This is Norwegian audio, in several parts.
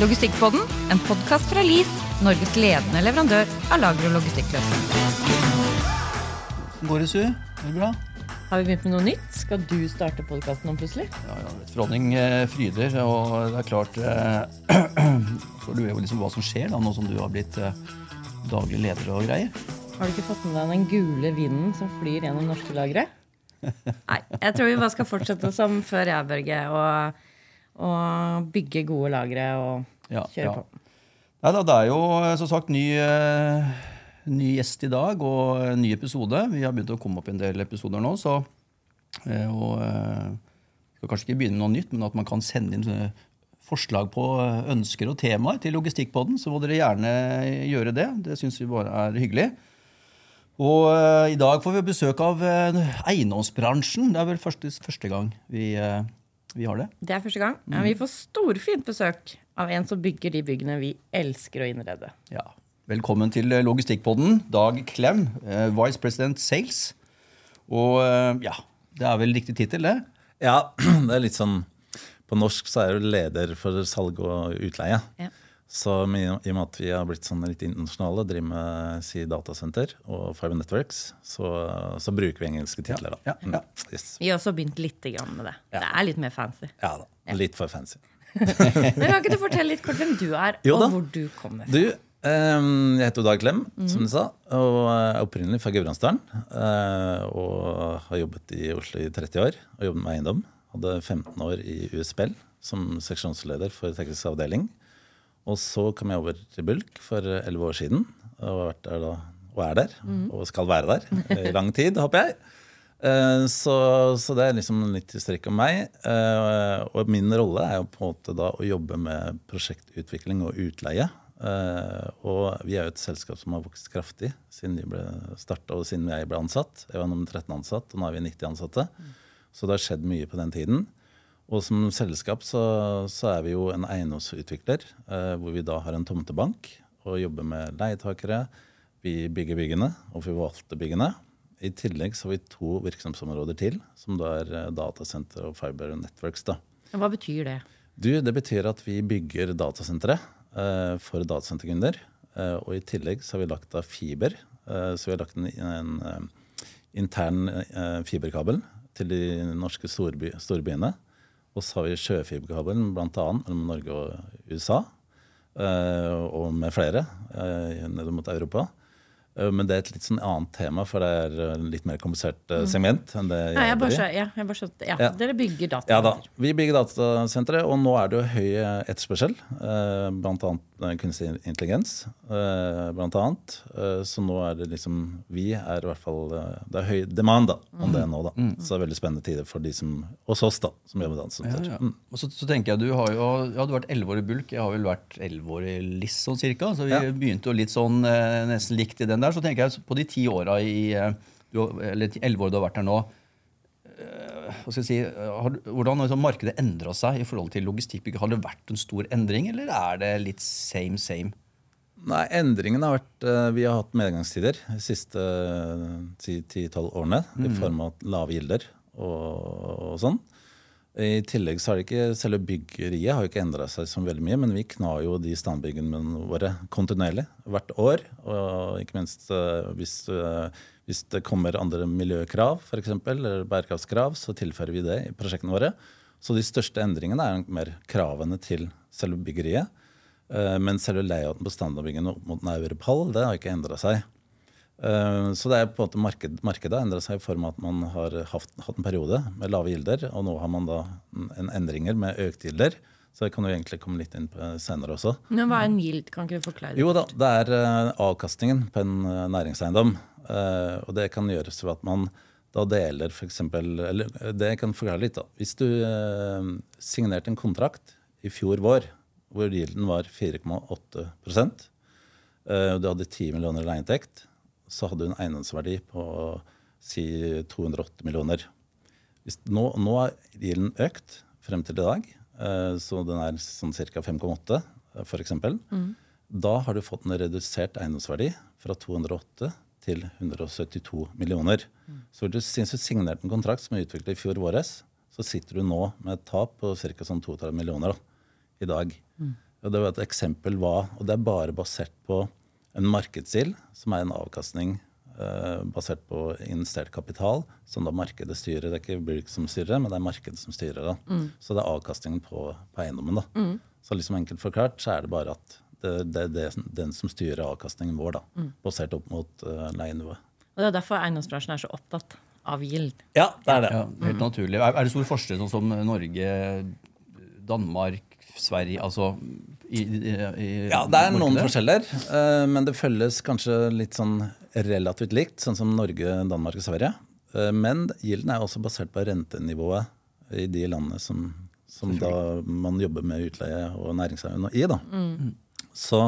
Logistikkpodden, en podkast fra LIS, Norges ledende leverandør av lager- og logistikkløsninger. Går det, Su? Er det bra? Har vi begynt med noe nytt? Skal du starte podkasten nå plutselig? Ja, ja, Forordning eh, fryder, og det er klart eh, Så lurer jeg jo liksom hva som skjer da, nå som du har blitt eh, daglig leder og greier. Har du ikke fått med deg den gule vinden som flyr gjennom norske lagre? Nei, jeg tror vi bare skal fortsette som før jeg, Børge, og, og bygge gode lagre og Ja, kjøre ja. på. Nei da, det er jo eh, som sagt ny, eh, ny gjest i dag og en ny episode. Vi har begynt å komme opp en del episoder nå, så eh, og, eh, skal kanskje ikke begynne med noe nytt, men at man kan sende inn eh, forslag på eh, ønsker og temaer til Logistikkpodden, så må dere gjerne gjøre det. Det syns vi bare er hyggelig. Og uh, i dag får vi besøk av uh, eiendomsbransjen. Det er vel første, første gang vi, eh, vi har det. Det er første gang. Ja, vi får storfint besøk av en som bygger de byggene vi elsker å innrede. Ja. Velkommen til eh, Logistikkpodden. Dag Klem, eh, Vice President Sales. Og eh, ja, det er vel riktig tittel, det? Ja, det er litt sånn På norsk så er jo leder for salg og utleie. Ja. Så i i og med at vi har blitt sånn litt internasjonale, driver med si datasenter og Fiber Networks, så, så bruker vi engelske titler, da. Ja, ja, ja. Mm, Yes. Vi har også begynt litt grann med det. Ja. Det er litt mer fancy. Ja da. Litt for fancy. Men Kan ikke du fortelle litt kort hvem du er, Jo og hvor du kommer fra? Du, eh, jeg heter Dag Klem, mm. som du sa, og er opprinnelig fra Gudbrandsdalen. eh, Og har jobbet i Oslo i 30 år og jobbet med eiendom. Hadde 15 år i USBL som seksjonsleder for teknisk avdeling. Og så kom jeg over til Bulk for 11 år siden, og, har vært der da, og er der. Og skal være der i lang tid, håper jeg. Eh, Så, så det er liksom litt strekk om meg. Eh, Og min rolle er jo på en måte da å jobbe med prosjektutvikling og utleie. Eh, Og vi er jo et selskap som har vokst kraftig siden vi ble starta og siden jeg ble ansatt. Jeg var nummer 13 ansatt, og nå er vi 90 ansatte. Så det har skjedd mye på den tiden. Og som selskap så, så er vi jo en eiendomsutvikler, eh, hvor vi da har en tomtebank og jobber med leietakere. Vi bygger byggene og forvalter byggene. I tillegg så har vi to virksomhetsområder til, som da er eh, datasenter og fiber networks. da. Hva betyr det? Du, Det betyr at vi bygger datasentre eh, for datasenterkunder. Eh, og i tillegg så har vi lagt av fiber. Eh, så vi har lagt en, en eh, intern eh, fiberkabel til de norske storby, storbyene. Og så har vi sjøfiberkabelen bl.a. mellom Norge og USA. eh, og med flere nedover ned mot Europa. Eh, men det er et litt sånn annet tema, for det er en litt mer komplisert eh, segment enn det jeg Nei, jeg bare skjønner, ja, jeg bare skjønner. ja, Ja. Dere bygger Ja da. Vi bygger datasentre, og nå er det jo høy eh, etterspørsel. Eh, blant annet eh, kunstig intelligens. Eh, blant annet. Eh, så nå er det liksom Vi er i hvert fall eh, Det er høy demand da, om det nå, da. Så det er veldig spennende tider for de som hos oss, da, som jobber med datasenter. Ja, ja. Mm. Så, så tenker jeg, Du har jo ja, du har vært elleve år i bulk, jeg har vel vært elleve år i LIS sånn cirka. Så vi Ja. begynte jo litt sånn eh, nesten likt i den der. Så tenker jeg på de ti åra i eh, du, Eller elleve år du har vært her nå. eh, si, eh, har, hvordan har liksom markedet endra seg i forhold til logistikkbygg? Har det vært en stor endring, eller er det litt same same? Nei, endringen har vært Vi har hatt medgangstider de siste ti-tolv årene i form av lave gilder og, og sånn. I tillegg så har ikke selve byggeriet har ikke endra seg så veldig mye, men vi knar jo de standbyggene våre kontinuerlig hvert år. Og ikke minst eh, hvis, eh, hvis det kommer andre miljøkrav, f.eks., eller bærekraftskrav, så tilfører vi det i prosjektene våre. Så de største endringene er mer kravene til selve byggeriet. Eh, Men selve layouten på standardbyggene opp mot en Europall, det har ikke endra seg. Eh, Så det er på en måte marked, markedet har endra seg i form av at man har haft, hatt en periode med lave gilder, og nå har man da en endringer med økte gilder. Så det kan du egentlig komme litt inn på senere også. Men hva er en gild? Kan ikke du forklare det? Jo da, det er eh, avkastningen på en eh, næringseiendom. Og det kan gjøres ved at man da deler f.eks. Eller det kan forklare litt, da. Hvis du signerte en kontrakt i fjor vår hvor gilden var 4,8 eh, og du hadde 10 millioner i leieinntekt, så hadde du en eiendomsverdi på si 208 millioner. Nå, nå er gilden økt frem til i dag, eh, så den er sånn ca. 5,8 f.eks. Da har du fått en redusert eiendomsverdi fra 208 til 172 millioner. Så hvis du signerte en kontrakt som er utviklet i fjor våres, så sitter du nå med et tap på ca. Sånn 32 millioner da, i dag. Og det var et eksempel hva, og det er bare basert på en markedsgild, som er en avkastning eh, basert på investert kapital, som da markedet styrer. Det er ikke Birk som styrer, men det er markedet som styrer. da. Så det er avkastningen på, på eiendommen. da. Så liksom enkelt forklart så er det bare at det, det er den som styrer avkastningen vår, da, basert opp mot uh, leienivået. Og det er derfor eiendomsbransjen er så opptatt av gild. Ja, det er det. Ja, helt naturlig. Er, er det stor forskjell sånn som Norge, Danmark, Sverige altså i, i, i Ja, det er noen forskjeller, eh, men det følges kanskje litt sånn relativt likt, sånn som Norge, Danmark og Sverige. Eh, Men gilden er også basert på rentenivået i de landene som, som da man jobber med utleie og næringseiendom i. da. Så,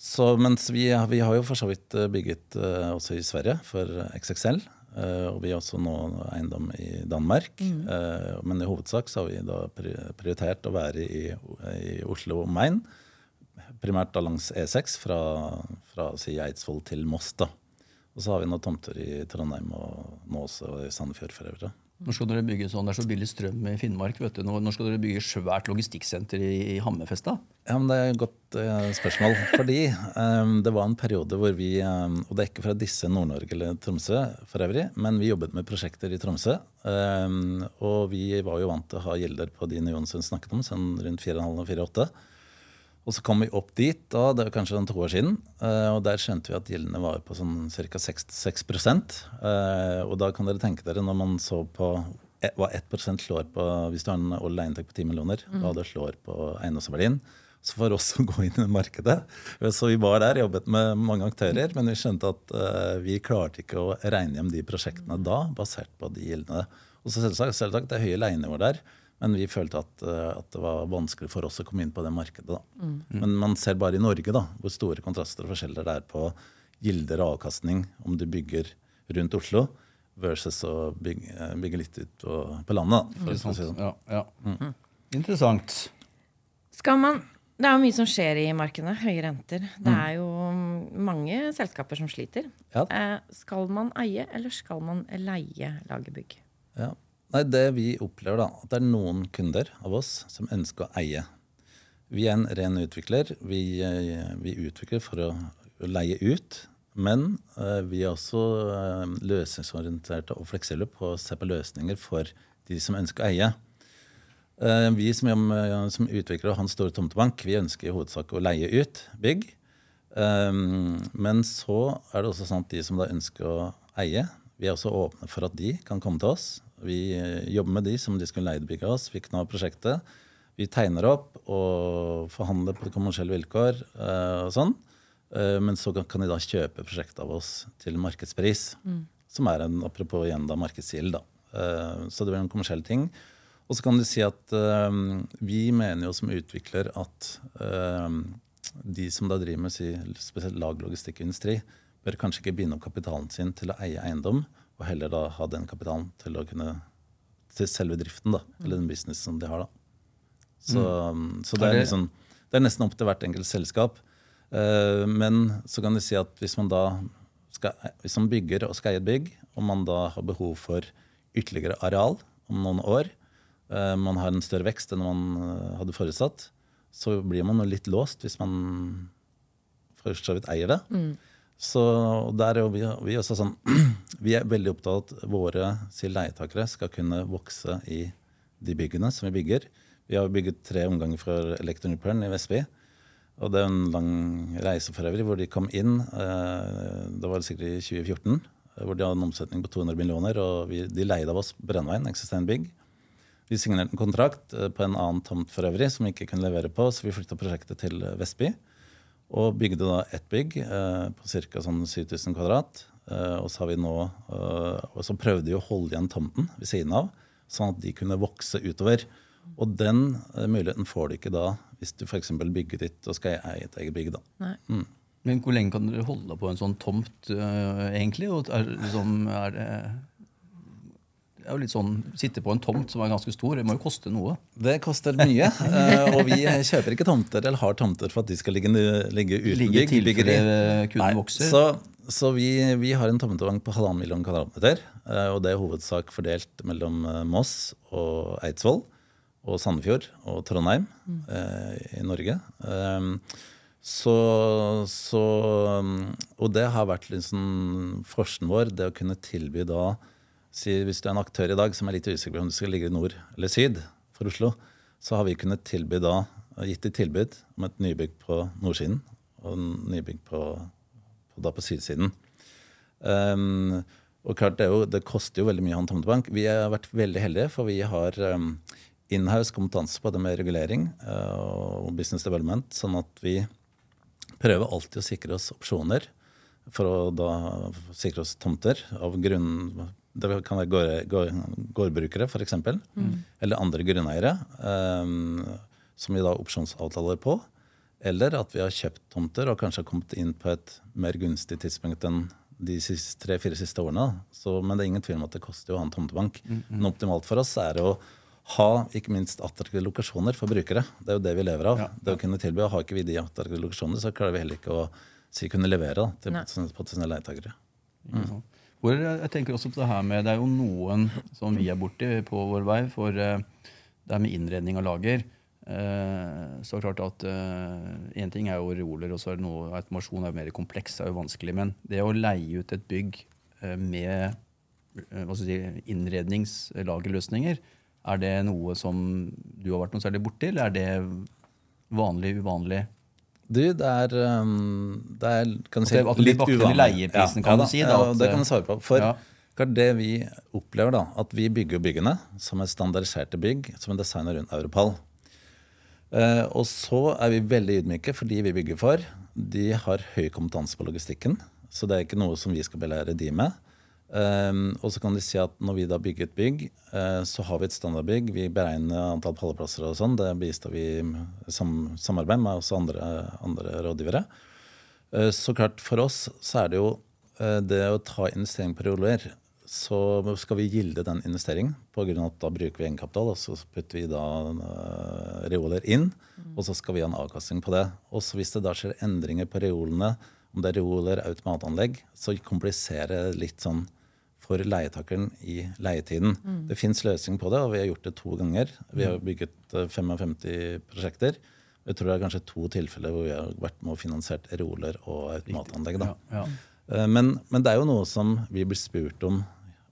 så mens vi, vi har jo for så vidt eh, bygget også i Sverige for XXL. Eh, og vi har også nå eiendom i Danmark. Mm. men i hovedsak så har vi da prioritert å være i, i Oslo og omegn. Primært da langs E6 fra, fra si, Eidsvoll til Moss. da. Og så har vi noen tomter i Trondheim og nå også i Sandefjord for øvrig. Når skal dere bygge sånn? Det er så billig strøm i Finnmark. vet du. Når, skal dere bygge svært logistikksenter i, i Hammerfest? da? Ja, men Det er et godt eh, spørsmål. Fordi um, det var en periode hvor vi um, Og det er ikke fra disse Nord-Norge eller Tromsø for øvrig, men vi jobbet med prosjekter i Tromsø. Um, og vi var jo vant til å ha gilder på de nivåene vi snakket om, sånn rundt 4,5 og 4,8. Og så kom vi opp dit, da, det var kanskje to år siden, eh, og der skjønte vi at gildene var på sånn ca. 6, 6 eh, Og da kan dere tenke dere, når man så på eh, hva 1 slår på hvis du har en årlig leieinntekt på 10 millioner, hva det slår på eiendomsverdien. Så for oss å gå inn i markedet Så vi var der, jobbet med mange aktører, men vi skjønte at uh, vi klarte ikke å regne hjem de prosjektene da, basert på de gildene. Og så selvsagt, selvsagt det er høye leienivåer der, men vi følte at, eh, at det var vanskelig for oss å komme inn på det markedet. Da. Men man ser bare i Norge da, hvor store kontraster og forskjeller det er på gilder og avkastning om du bygger rundt Oslo versus å bygge, eh, bygge litt ut på, på landet. Da, for å si sånn. Ja, ja. Interessant. Skal man Det er jo mye som skjer i markedene. Høye renter. Det er jo mange selskaper som sliter. Ja. Eh, skal man eie, eller skal man leie lagerbygg? Ja. Nei, det vi opplever da, at det er noen kunder av oss som ønsker å eie. Vi er en ren utvikler. Vi, eh, vi utvikler for å leie ut. Men eh, vi er også eh, løsningsorienterte og fleksible på å se på løsninger for de som ønsker å eie. Vi som, som utvikler og har en stor tomtebank, vi ønsker i hovedsak å leie ut bygg. Men så er det også sånn at de som da ønsker å eie, vi er også åpne for at de kan komme til oss. Vi eh, jobber med de som de skulle leie av oss. Vi knar prosjektet. Vi tegner opp og forhandler på kommersielle vilkår eh, og sånn. Eh, men så kan, de da kjøpe prosjektet av oss til markedspris. Som er en apropos igjen da markedsgild. så det blir en kommersiell ting. Og så kan du si at vi mener jo som utvikler at de som da driver med si, spesielt lag-logistikkindustri, bør kanskje ikke binde opp kapitalen sin til å eie eiendom, og heller da ha den kapitalen til å kunne til selve driften, da, eller den businessen som de har. da. Så, så det, Er liksom, det er nesten opp til hvert enkelt selskap. Uh, men så kan du si at hvis man da skal, hvis man bygger og skal eie et bygg, og man da har behov for ytterligere areal om noen år, uh, man har en større vekst enn man eh, hadde forutsatt, så blir man jo litt låst hvis man for så vidt eier det. Så der er vi, vi også sånn Vi er veldig opptatt av at våre leietakere skal kunne vokse i de byggene som vi bygger. Vi har bygget tre omganger for Electronipern i Vestby. Og det er en lang reise for øvrig, hvor de kom inn eh, Det var sikkert i 2014. eh, Hvor de hadde en omsetning på 200 millioner, og vi, de leide av oss Brennveien, eksisterende bygg. Vi signerte en kontrakt eh, på en annen tomt for øvrig, som vi ikke kunne levere på, så vi flytta prosjektet til Vestby. Og bygde da ett bygg eh, på ca. Sånn 7000 kvadrat. Eh, og så har vi nå eh, Og så prøvde vi å holde igjen tomten ved siden av, sånn at de kunne vokse utover. Og den muligheten får du ikke da hvis du f.eks. bygger ditt og skal eie et eget bygg. da. Nei. Men hvor lenge kan dere holde på en sånn tomt, egentlig? Og er, liksom, er det det er jo litt sånn, Sitte på en tomt som er ganske stor, det må jo koste noe. Det koster mye, eh, og vi kjøper ikke tomter eller har tomter for at de skal ligge, ligge uten Ligge bygg. byggeri. kunden vokser. Så, så vi, vi har en tomtevogn på halvannen million kvadratmeter. eh, Og det er hovedsak fordelt mellom eh, Moss og Eidsvoll. og Sandefjord og Trondheim mm. i Norge. Eh, så, så, og det har vært liksom forskjellen vår, det å kunne tilby da si, Hvis du er en aktør i dag som er litt usikker på om du skal ligge i nord eller syd for Oslo, så har vi kunnet tilby da, gitt et tilbud om et nybygg på nordsiden og nybygg på, på, da på sydsiden. Um, og klart, det, jo, det, koster jo veldig mye å ha en tomtebank. Vi har vært veldig heldige, for vi har um, inhouse kompetanse på det med regulering uh, og business development, sånn at vi prøver alltid å sikre oss opsjoner for å da sikre oss tomter av grunn Det kan være gårdbrukere, f.eks., mm. eller andre grunneiere, um, som vi da har opsjonsavtaler på. Eller at vi har kjøpt tomter og kanskje har kommet inn på et mer gunstig tidspunkt enn de tre-fire siste årene. Så, men det er ingen tvil om at det koster å ha en tomtebank. Mm, mm. Men optimalt for oss er å ha ikke minst attraktive lokasjoner for brukere. Det er jo det vi lever av. Ja. Det å kunne tilby, og Har ikke vi de attraktive lokasjonene, så klarer vi heller ikke å si kunne levere da, til potensielle leietakere. Mm. Hvor jeg tenker også på Det her med, det er jo noen som vi er borti på vår vei for uh, det er med innredning av lager. Uh, så klart at Én ting er jo reoler, og så er det noe, automasjon er jo mer kompleks. er jo vanskelig, Men det å leie ut et bygg med hva skal si, innredningslagerløsninger, er det noe som du har vært noe særlig borti, eller er det vanlig, uvanlig? Du, det er, um, det er kan du si, at litt uvanlig. leieprisen, kan ja, du si. Da, ja, det kan du svare på. For ja. det vi opplever, da, at vi bygger byggene som er standardiserte bygg, som er designa rundt Europall. Uh, og så er vi veldig ydmyke fordi vi bygger for. De har høy kompetanse på logistikken, så det er ikke noe som vi skal belære de med. Um, og så kan de si at når vi da bygger et bygg, uh, så har vi et standardbygg. Vi beregner antall palleplasser og sånn. Det bistår vi i sam samarbeid med også andre, andre rådgivere. Uh, så klart, for oss så er det jo uh, det å ta investering på reoler. Så skal vi gilde den investeringen på grunn av at da bruker vi egenkapital, og så putter vi da reoler inn. Og så skal vi ha en avkastning på det. Og så hvis det da skjer endringer på reolene, om det er reoler, automatanlegg, så kompliserer det litt sånn for leietakeren i leietiden. Mm. Det fins løsning på det, og vi har gjort det to ganger. Vi har mm. bygget 55 eh, prosjekter. Jeg tror det er kanskje to tilfeller hvor vi har vært med og finansiert roller og automatanlegg. Ja, ja. Eh, men, men, det er jo noe som vi blir spurt om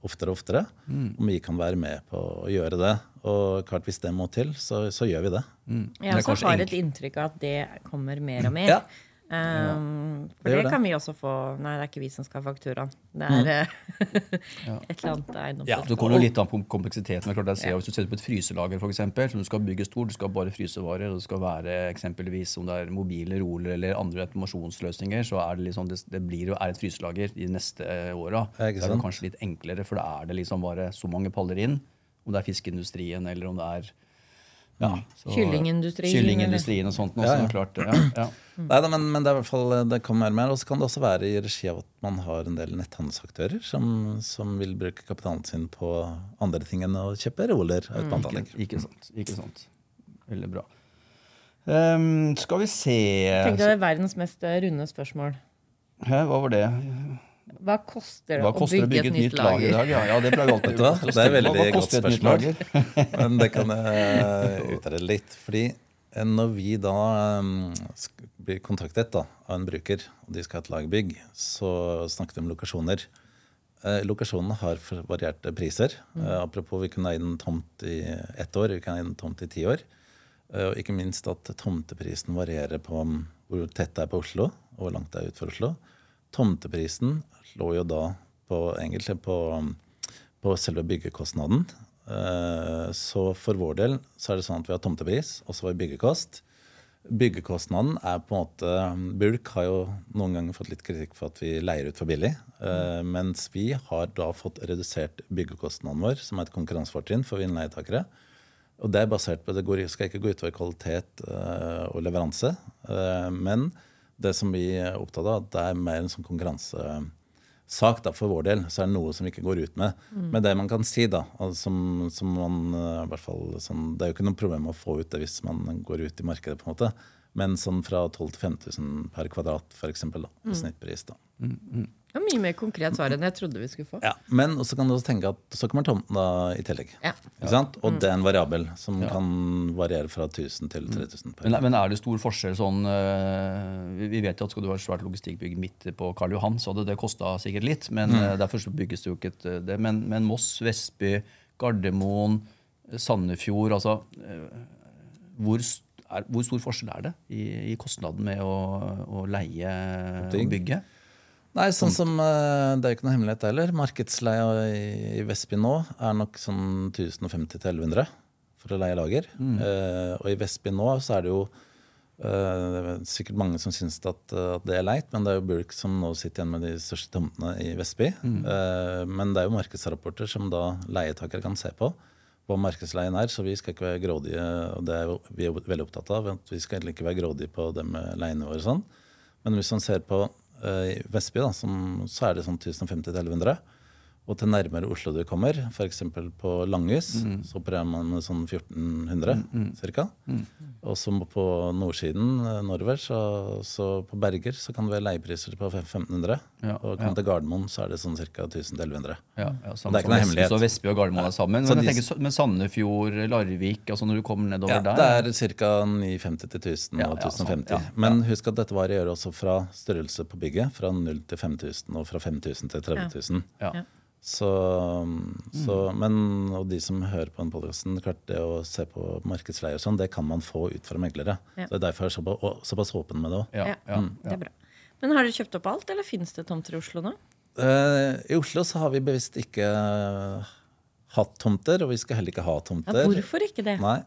oftere og oftere. Mm. Om vi kan være med på å gjøre det. Og klart hvis det må til, så, så gjør vi det. Mm. Jeg også har et inntrykk av at det kommer mer og mer. Ja. Um, for det, det, kan vi også få Nei, det er ikke vi som skal ha fakturaen. Det er mm. et eller annet eiendomsselskap. Ja, det kommer jo litt an på kompleksiteten. Klart jeg ser, Hvis du setter på et fryselager, for eksempel, som du skal bygge stort, du skal bare frysevarer, og det skal være eksempelvis om det er mobile roller eller andre automasjonsløsninger, så er det liksom, det, det blir jo er et fryselager de neste åra. Det er jo kanskje litt enklere, for da er det liksom bare så mange paller inn. Om det er fiskeindustrien eller om det er ja, så, kyllingindustrien. Kyllingindustrien og sånt. Også, ja, ja. Klart, ja, ja. Nei, men, men, det er i hvert fall, det kommer mer. Og så kan det også være i regi av at man har en del netthandelsaktører som, som vil bruke kapitalen sin på andre ting enn å kjøpe roller. Mm. Ikke, ikke, sant. ikke sant. Veldig bra. Um, skal vi se det er verdens mest runde spørsmål. Hæ, hva var det? Hva koster det Hva koster å bygge, et nytt lager i dag? Ja, ja det pleier alltid å Det er veldig godt spørsmål. Men det kan jeg utrede litt. Fordi eh, når vi da um, blir kontaktet da, av en bruker, og de skal ha et lagerbygg, så snakket vi om lokasjoner. Eh, lokasjonene har varierte priser. Mm. Eh, apropos, vi kunne eie en tomt i ett år, vi kan eie en tomt i ti år. Eh, og ikke minst at tomteprisen varierer på um, hvor tett det er på Oslo, og hvor langt det er ut for Oslo. Tomteprisen lå jo da på, egentlig på, på selve byggekostnaden. Eh, så for vår del så er det sånn at vi har tomtepris, og så har vi byggekost. Byggekostnaden er på en måte Bulk har jo noen ganger fått litt kritikk for at vi leier ut for billig. Uh, mens vi har da fått redusert byggekostnaden vår, som er et konkurransefortrinn for innleietakere. Og det er basert på, det går, skal ikke gå utover kvalitet uh, og leveranse. Men det som vi er opptatt av, det er mer en sånn konkurranse sak da, for vår del, så er det noe som vi ikke går ut med. Mm. Men det man kan si, da, som, som man, eh, i hvert fall, sånn, det er jo ikke noe problem å få ut det hvis man går ut i markedet. på en måte. Men sånn fra 12 000 til 5000 per kvadrat, for eksempel, da, i mm. snittpris. da. Mm, mm. Det var mye mer konkret svar enn jeg trodde vi skulle få. Ja, Men så kan du også tenke at så kommer tomten da i tillegg. Ja. Ikke sant? Og mm. det er en variabel som ja. kan variere fra 1000 til 3000. Men, men, er det stor forskjell sånn uh, Vi vet jo at skal du ha et svært logistikkbygg midt på Karl Johan, så hadde det kosta sikkert litt. Men mm. uh, derfor så bygges det jo ikke et, det. Men, men Moss, Vestby, Gardermoen, Sandefjord altså uh, hvor er, hvor stor forskjell er det i, i kostnaden med å, å leie og bygge? Nei, sånn som, eh, Det er jo ikke noe hemmelighet heller. Markedsleia i Vestby nå er nok sånn 1050-1100 for å leie lager. Mm. Uh, og i Vestby nå så er det jo uh, sikkert mange som syns at, at, det er leit, men det er jo Bulk som nå sitter igjen med de største tomtene i Vestby. Mm. Uh, men det er jo markedsrapporter som da leietakere kan se på hva markedsleien er, så vi skal ikke være grådige. og det er vi er veldig opptatt av, at Vi skal egentlig ikke være grådige på det med leiene våre. Sånn. Men hvis man ser på uh, Vestby, da, som, så er det sånn 1050-1100. Og til nærmere Oslo du kommer, f.eks. på Langhus, mm. så opererer man med sånn 1400 mm. ca. Mm. Og så på nordsiden eh, nordover, så, så, på Berger, så kan det være leiepriser på 1500. Ja, og kommer ja. til Gardermoen, så er det sånn ca. 1000-1100. Ja, ja, det er ikke noe hemmelighet. Så Vestby og Gardermoen er sammen. Men, de, tenker, men Sandefjord, Larvik, altså når du kommer nedover ja, der? Det er ca. 950 til 1000 og 1050. Men husk at dette varierer også fra størrelse på bygget. Fra 0 til 5000 og fra 5000 til 30 000. Ja. Så, så, mm. men, og de som hører på den podkasten, det å se på markedsleie og sånn, det kan man få ut fra meglere. Ja. Så det er derfor jeg er såpass, såpass åpen med det òg. Ja, ja, mm. det er bra. Men har dere kjøpt opp alt, eller finnes det tomter i Oslo nå? Uh, I Oslo så har vi bevisst ikke hatt tomter, og vi skal heller ikke ha tomter. hvorfor ikke det? Nei.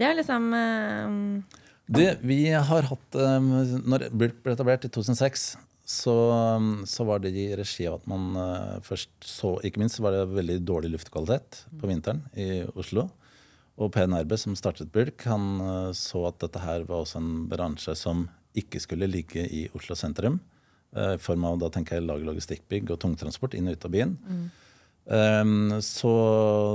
Det er liksom uh, det, vi har hatt um, Når Bulk ble etablert i 2006, så, så, var det i regi av at man uh, først så Ikke minst var det veldig dårlig luftkvalitet på vinteren i Oslo. Og Per Nærbø, som startet Bulk, han uh, så at dette her var også en bransje som ikke skulle ligge i Oslo sentrum. Uh, I form av da tenker jeg lag logistikkbygg og tungtransport inn og ut av byen. Mm. Um, så,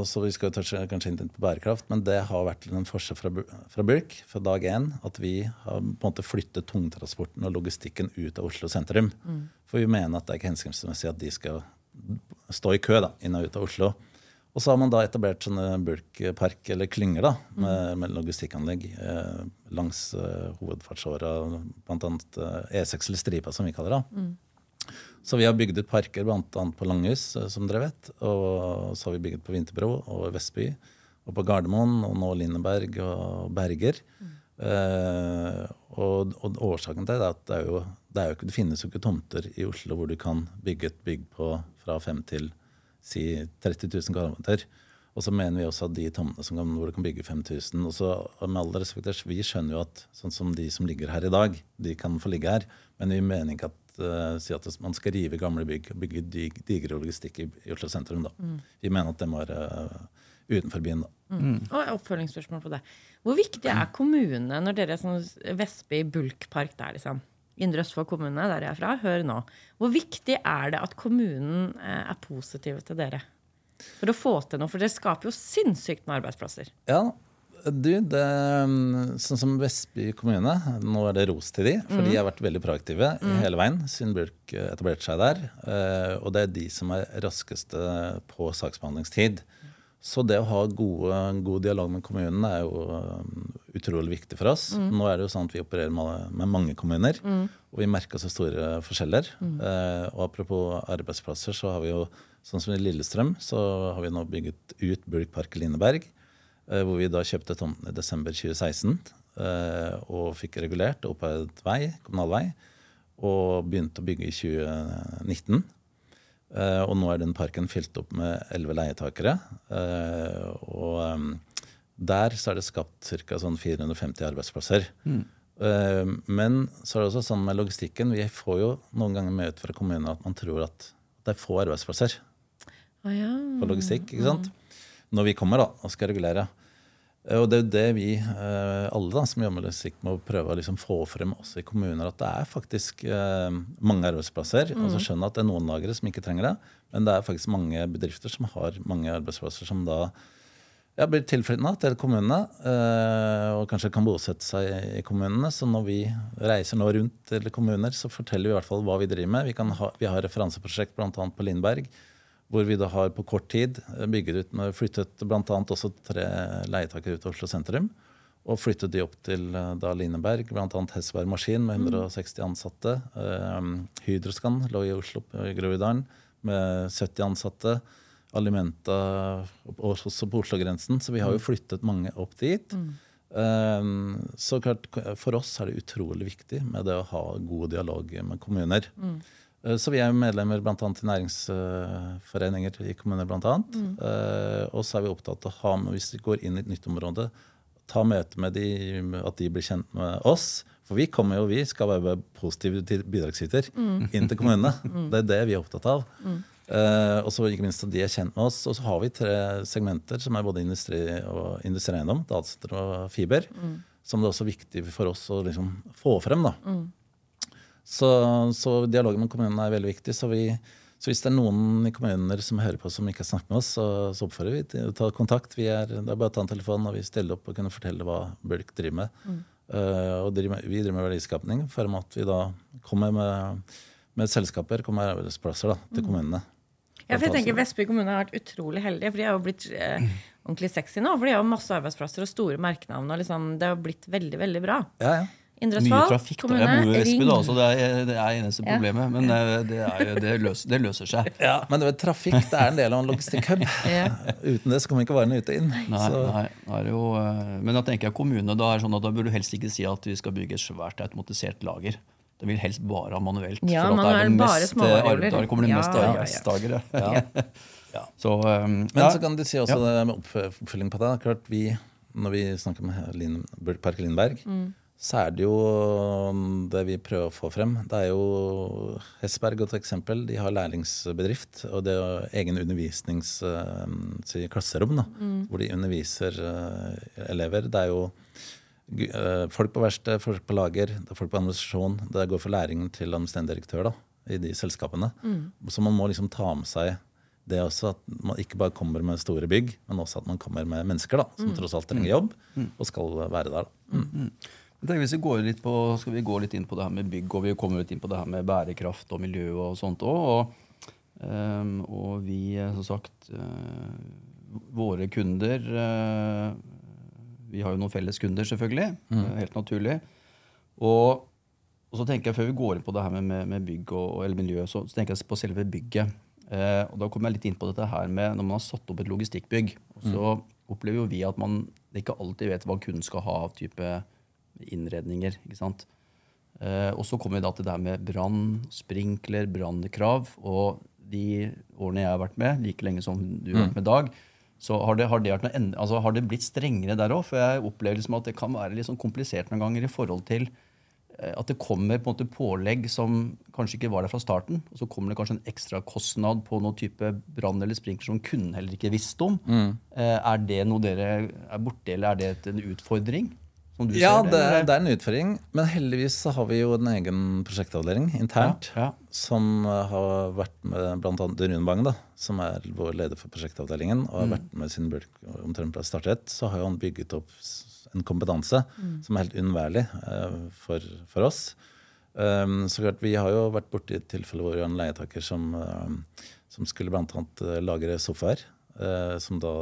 så, vi skal touche kanskje inn på bærekraft, men det har vært en forskjell fra, fra Bulk fra dag én at vi har på en måte flyttet tungtransporten og logistikken ut av Oslo sentrum. Mm. For vi mener at det er ikke hensiktsmessig at de skal stå i kø da, inn og ut av Oslo. Og så har man da etablert sånne bulkpark eller klynger da, mm. med, med logistikkanlegg eh, langs eh, hovedfartsåra, bl.a. Eh, E6 eller Stripa, som vi kaller det. Mm. Så vi har bygd ut parker bl.a. på Langhus, eh, som dere vet. Og så har vi bygget på Vinterbro og Vestby. Og på Gardermoen, og nå Lindeberg og Berger. Mm. Eh, og, og, årsaken til det er at det, er jo, det, er jo ikke, det, finnes jo ikke tomter i Oslo hvor du kan bygge et bygg på fra 5 til si 30 000 kvadratmeter. Og så mener vi også at de tomtene som hvor du kan bygge 5000 og så med alle respekt, Vi skjønner jo at sånn som de som ligger her i dag, de kan få ligge her. Men vi mener ikke at uh, si at man skal rive gamle bygg og bygge dig, digre logistikk i, i, Oslo sentrum. Da. Mm. Vi mener at det må være uh, utenfor byen. Da. Mm. mm. Og oppfølgingsspørsmål på det. Hvor viktig er kommunene når dere er sånn Vestby bulkpark der, liksom? Indre Østfold kommune, der jeg er fra, hør nå. Hvor viktig er det at kommunen eh, er positive til dere? For å få til noe, for dere skaper jo sinnssykt med arbeidsplasser. Ja, du, det, sånn som Vestby kommune, nå er det ros til de, for mm. de har vært veldig proaktive mm. hele veien siden Bulk etablerte seg der. Eh, og det er de som er raskeste på saksbehandlingstid. Så det å ha gode, god dialog med kommunen er jo um, utrolig viktig for oss. Mm. Nå er det jo sånn at vi opererer med, med mange kommuner, mm. og vi merker så store forskjeller. Mm. Eh, og apropos arbeidsplasser, så har vi jo sånn som i Lillestrøm, så har vi nå bygget ut Bulk Park Lineberg. Eh, hvor vi da kjøpte tomten i desember 2016 eh, og fikk regulert og et vei, kommunal vei, og begynte å bygge i 2019. Eh, og nå er den parken fylt opp med elleve leietakere. Og der så er det skapt ca. Sånn 450 arbeidsplasser. Mm. Men så er det også sånn med logistikken. Vi får jo noen ganger med ut fra kommunen at man tror at det er få arbeidsplasser ah, ja. for logistikk. ikke sant? Når vi kommer da, og skal regulere. Eh, og det er jo det vi eh, alle da, som jobber med musikk, må prøve å liksom få frem også i kommuner, at det er faktisk eh, mange arbeidsplasser. Mm. altså Skjønner at det er noen lagre som ikke trenger det, men det er faktisk mange bedrifter som har mange arbeidsplasser som da ja, blir tilflyttende til kommunene eh, og kanskje kan bosette seg i kommunene. Så når vi reiser nå rundt til kommuner, så forteller vi i hvert fall hva vi driver med. Vi, kan ha, vi har referanseprosjekt bl.a. på Lindberg, hvor vi da har på kort tid bygget ut med flyttet bl.a. også tre leietakere ut til Oslo sentrum. Og flyttet de opp til eh, da Lineberg, bl.a. Hesseberg Maskin med 160 ansatte. Eh, Hydroskan lå i Oslo, i Groruddalen, med 70 ansatte. Alimenta også på Oslo-grensen. Så vi har jo flyttet mange opp dit. Um, så klart, For oss er det utrolig viktig med det å ha god dialog med kommuner. Mm. Uh, så vi er medlemmer bl.a. i næringsforeninger i kommuner. Blant annet. Mm. Uh, og så er vi opptatt av å ha med, hvis vi går inn i et nytt område, ta møte med de, at de blir kjent med oss. For vi kommer jo, vi skal være positive bidragsyter mm. inn til kommunene. Det er det vi er opptatt av. Uh, og så ikke minst at de er kjent med oss. Og så har vi tre segmenter som er både industri og industrieiendom, datasenter og fiber. Mm. Som det er også viktig for oss å liksom få frem. da. Så, så, dialogen med kommunene er veldig viktig. Så, vi, så, hvis det er noen i kommuner som hører på som ikke har snakket med oss, så, så oppfordrer vi til å ta kontakt. Vi er, det er bare å ta en telefon, og vi stiller opp og kunne fortelle hva Bulk driver med. Mm. Uh, og driver vi driver med verdiskapning for at vi da kommer med, med selskaper, kommer med arbeidsplasser da, til mm. kommunene. Ja, for jeg tenker Vestby kommune har vært utrolig heldige, for de har jo blitt eh, ordentlig sexy nå. For de har jo masse arbeidsplasser og store merkenavn. og liksom, Det har blitt veldig, veldig bra. Ja, ja. Mye trafikk. kommune, Jeg bor jo i Vestby, da, så det er det er eneste ja. problemet. Men det, det, er, det, løser, det, løser, seg. Ja, Men vet, trafikk det er en del av en logistikkhub. ja. Uten det så kommer ikke varene ut og inn. Nei, nei, jo, eh, men da tenker jeg kommune, da, er sånn at da burde du helst ikke si at vi skal bygge et svært automatisert lager. Det vil helst bare ha manuelt. Ja, for at det er det mest, Da kommer det mest arbeidsdagere. Ja, ja. Så, um, Men så kan du si også det med oppfølging på det. Klart vi, Når vi snakker med Lin, Park Lindberg, mm. Så er det jo um, det vi prøver å få frem. Det er jo Hesberg et eksempel. De har lærlingsbedrift. Og det er egen undervisningsklasserom um, mm. hvor de underviser uh, elever. Det er jo Eh, folk på verksted, folk på lager, det er folk på administrasjon. Det går for læringen til administrerende direktør da, i de selskapene. Mm. Så man må liksom ta med seg det også, at man ikke bare kommer med store bygg, men også at man kommer med mennesker da, som mm. tross alt trenger jobb mm. og skal være der. da. Hvis vi går litt på, skal vi gå litt inn på det her med bygg, og vi kommer litt inn på det her med bærekraft og miljø og sånt òg. Og, um, og vi, som sagt, uh, våre kunder uh, vi har jo noen felles kunder, selvfølgelig. Mm. Helt naturlig. Og, og, så tenker jeg, før vi går inn på det her med, med bygg og, eller miljø, så, så, tenker jeg på selve bygget. Eh, og Da kommer jeg litt inn på dette her med når man har satt opp et logistikkbygg. Så mm. opplever jo vi at man ikke alltid vet hva kunden skal ha av type innredninger. ikke sant? Uh, og så kommer vi da til det her med brann, sprinkler, brannkrav. Og de årene jeg har vært med, like lenge som du har vært mm. med Dag, så har det, har det, noe, altså har det blitt strengere der òg? For jeg opplever liksom at det kan være litt sånn komplisert noen ganger i forhold til uh, at det kommer på en måte pålegg som kanskje ikke var der fra starten. Og så kommer det kanskje en ekstra kostnad på noen type brann eller sprinkler som kunden heller ikke visste om. Mm. Uh, er det noe dere er borte, eller er det en utfordring? Ja, det, det, er en utfordring. Men heldigvis så har vi jo en egen prosjektavdeling internt. Ja, ja. Som eh, har vært med bl.a. Rune Bang, da, som er vår leder for prosjektavdelingen. Og har mm. vært med siden omtrent ble startet. Så har jo han bygget opp en kompetanse mm. som er helt uunnværlig uh, for, for, oss. Um, så klart, Vi har jo vært borti tilfelle hvor vi har en leietaker som, uh, som skulle bl.a. lagre sofaer. Eh, som da,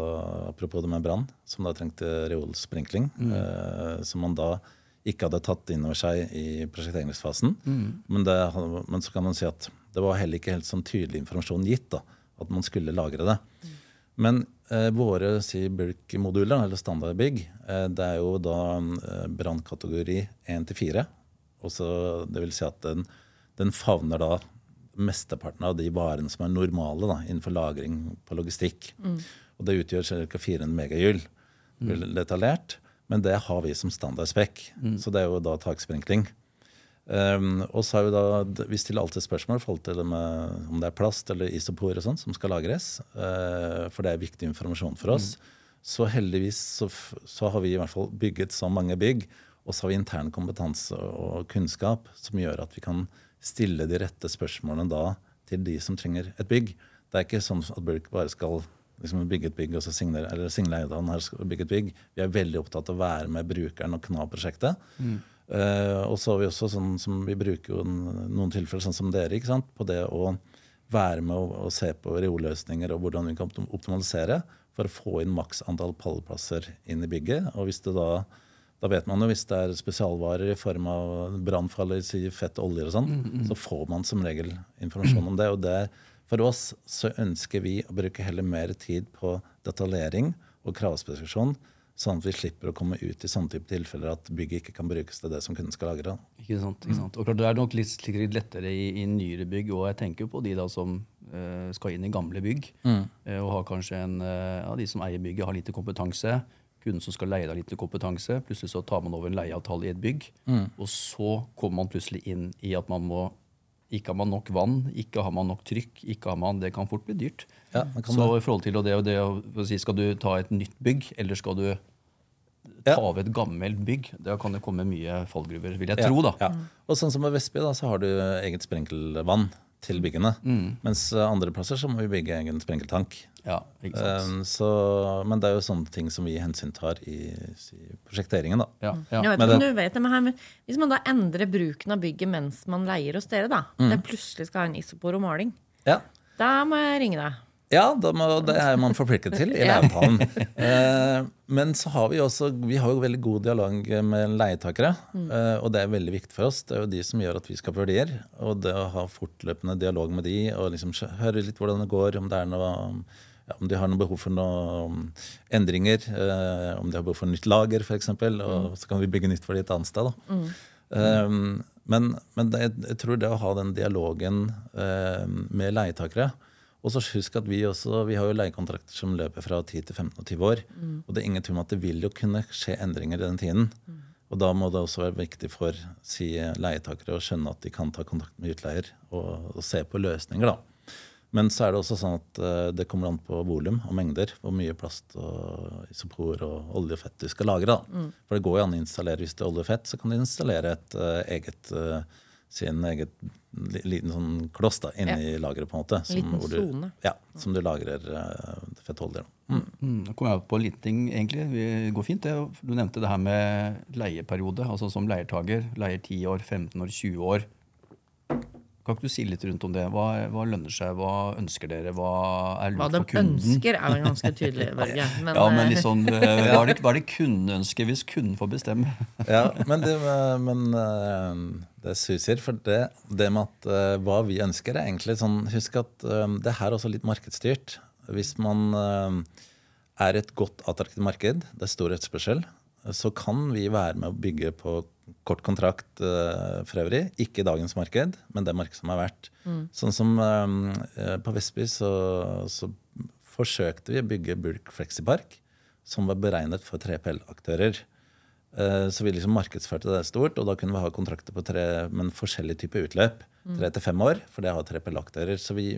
apropos det med brann, som da trengte reolsprinkling. Mm. Eh, som man da ikke hadde tatt inn over seg i prosjekteringsfasen. Mm. Men, det, men, så kan man si at det var heller ikke helt sånn tydelig informasjon gitt. da, At man skulle lagre det. Mm. Men eh, våre si, bulk-moduler, eller standardbygg, eh, det er jo da eh, brannkategori 1 4. Det vil si at den, den favner da mesteparten av de varene som er normale da, innenfor lagring på logistikk. Mm. Og det utgjør ca. 400 megagyll mm. detaljert. Men det har vi som standardspekk. Mm. Så det er jo da taksprinkling. Um, og så har vi da, Vi stiller alltid spørsmål i forhold til det med, om det er plast eller isopor og sånt som skal lagres. Uh, for det er viktig informasjon for oss. Mm. Så heldigvis så, så, har vi i hvert fall bygget så mange bygg, og så har vi intern kompetanse og kunnskap som gjør at vi kan stille de rette spørsmålene da til de som trenger et bygg. Det er ikke sånn at Bulk bare skal liksom bygge et bygg og så signere, eller signere eiendom her skal bygge et bygg. Vi er veldig opptatt av å være med brukeren og kna prosjektet. Eh, og så har vi også sånn som vi bruker jo noen tilfeller sånn som dere, ikke sant? på det å være med og, og se på reolløsninger og hvordan vi kan optimalisere for å få inn maks antall pallplasser inn i bygget. Og hvis det da da vet man jo hvis det er spesialvarer i form av brannfarlig fett og oljer og sånn, så får man som regel informasjon om det. Og det, for oss så ønsker vi å bruke heller mer tid på detaljering og kravspesifikasjon, sånn at vi slipper å komme ut i sånne type tilfeller at bygget ikke kan brukes til det som kunden skal lagre. Ikke sant, ikke sant. Og klart, Det er nok litt, litt lettere i, i nyere bygg, og jeg tenker på de da som uh, skal inn i gamle bygg. eh, og har kanskje en, uh, ja, De som eier bygget, har lite kompetanse. Kunden som skal leie, deg litt kompetanse. Plutselig så tar man over en leieavtale i et bygg. Og så kommer man plutselig inn i at man må ikke har man nok vann, ikke har man nok trykk. ikke har man, Det kan fort bli dyrt. Ja, så i forhold til det, og det å si, Skal du ta et nytt bygg, eller skal du Ja. ta over et gammelt bygg? Da kan det komme mye fallgruver, vil jeg tro. da. Ja. Og sånn som med Vestby, da, så har du eget sprenkelvann til byggene. Mens eh, andre plasser så må vi bygge egen sprenkeltank. Ja, ikke sant? Um, så, men det er jo sånne ting som vi hensyntar i, i prosjekteringen. da. Ja, ja. Jeg vet ikke om du vet det, men her, men hvis man da endrer bruken av bygget mens man leier hos dere, da, det plutselig skal ha en isopor og maling, Ja, da må jeg ringe deg. Ja da må, det er man forpliktet til i leieavtalen. Eh, men så har vi også vi har jo veldig god dialog med leietakere. eh, og det er veldig viktig for oss. Det er jo de som gjør at vi skaper verdier. Og det å ha fortløpende dialog med de og liksom høre litt hvordan det går, om det er noe ja, om de har noe behov for noen endringer, eh, om de har behov for nytt lager f.eks., og så kan vi bygge nytt for de et annet sted. da. Um, men men det, jeg tror det å ha den dialogen eh, med leietakere Og så husk at vi også, vi har jo leiekontrakter som løper fra 10 til 15 og 20 år. Og det er ingen tvil om at det vil jo kunne skje endringer i den tiden. Og da må det også være viktig for si, leietakere å skjønne at de kan ta kontakt med utleier og, og se på løsninger. da. Men så er det også sånn at uh, det kommer an på volum og mengder. Hvor mye plast og isopor og olje og fett du skal lagre. da. For det går jo an å installere hvis det er olje og fett, så kan du installere et uh, eget eh, sin eget liten sånn kloss da, inni lageret. på en måte. liten hvor du. Ja, som du lagrer uh, fett og olje. da. Mm. Mm, Nå kom jeg på en liten ting, egentlig. Det går fint. det. Du nevnte det her med leieperiode. altså Som leietager. Leier 10 år, 15 år, 20 år. Kan ikke du si litt rundt om det? Hva, hva lønner seg? Hva ønsker dere? Hva er Hva lurt de for kunden? ønsker, er jo ganske tydelig, Børge. Men, ja, men eh, hva, er det, hva er det kunden ønsker, hvis kunden får bestemme? Ja, men det, men eh, det suser. For det, det med at hva vi ønsker, er egentlig sånn Husk at det her er også litt markedsstyrt. Hvis man er et godt attraktivt marked, det er stor etterspørsel, så kan vi være med å bygge på kort kontrakt uh, for øvrig. Ikke dagens marked, men det markedet som har vært. Sånn som eh, på Vestby så, så forsøkte vi å bygge Bulk Flexipark, som var beregnet for 3PL-aktører. Uh, Så vi liksom markedsførte det stort, og da kunne vi ha kontrakter på tre, men forskjellig type utløp. Tre til fem år, for det har 3PL-aktører. Så vi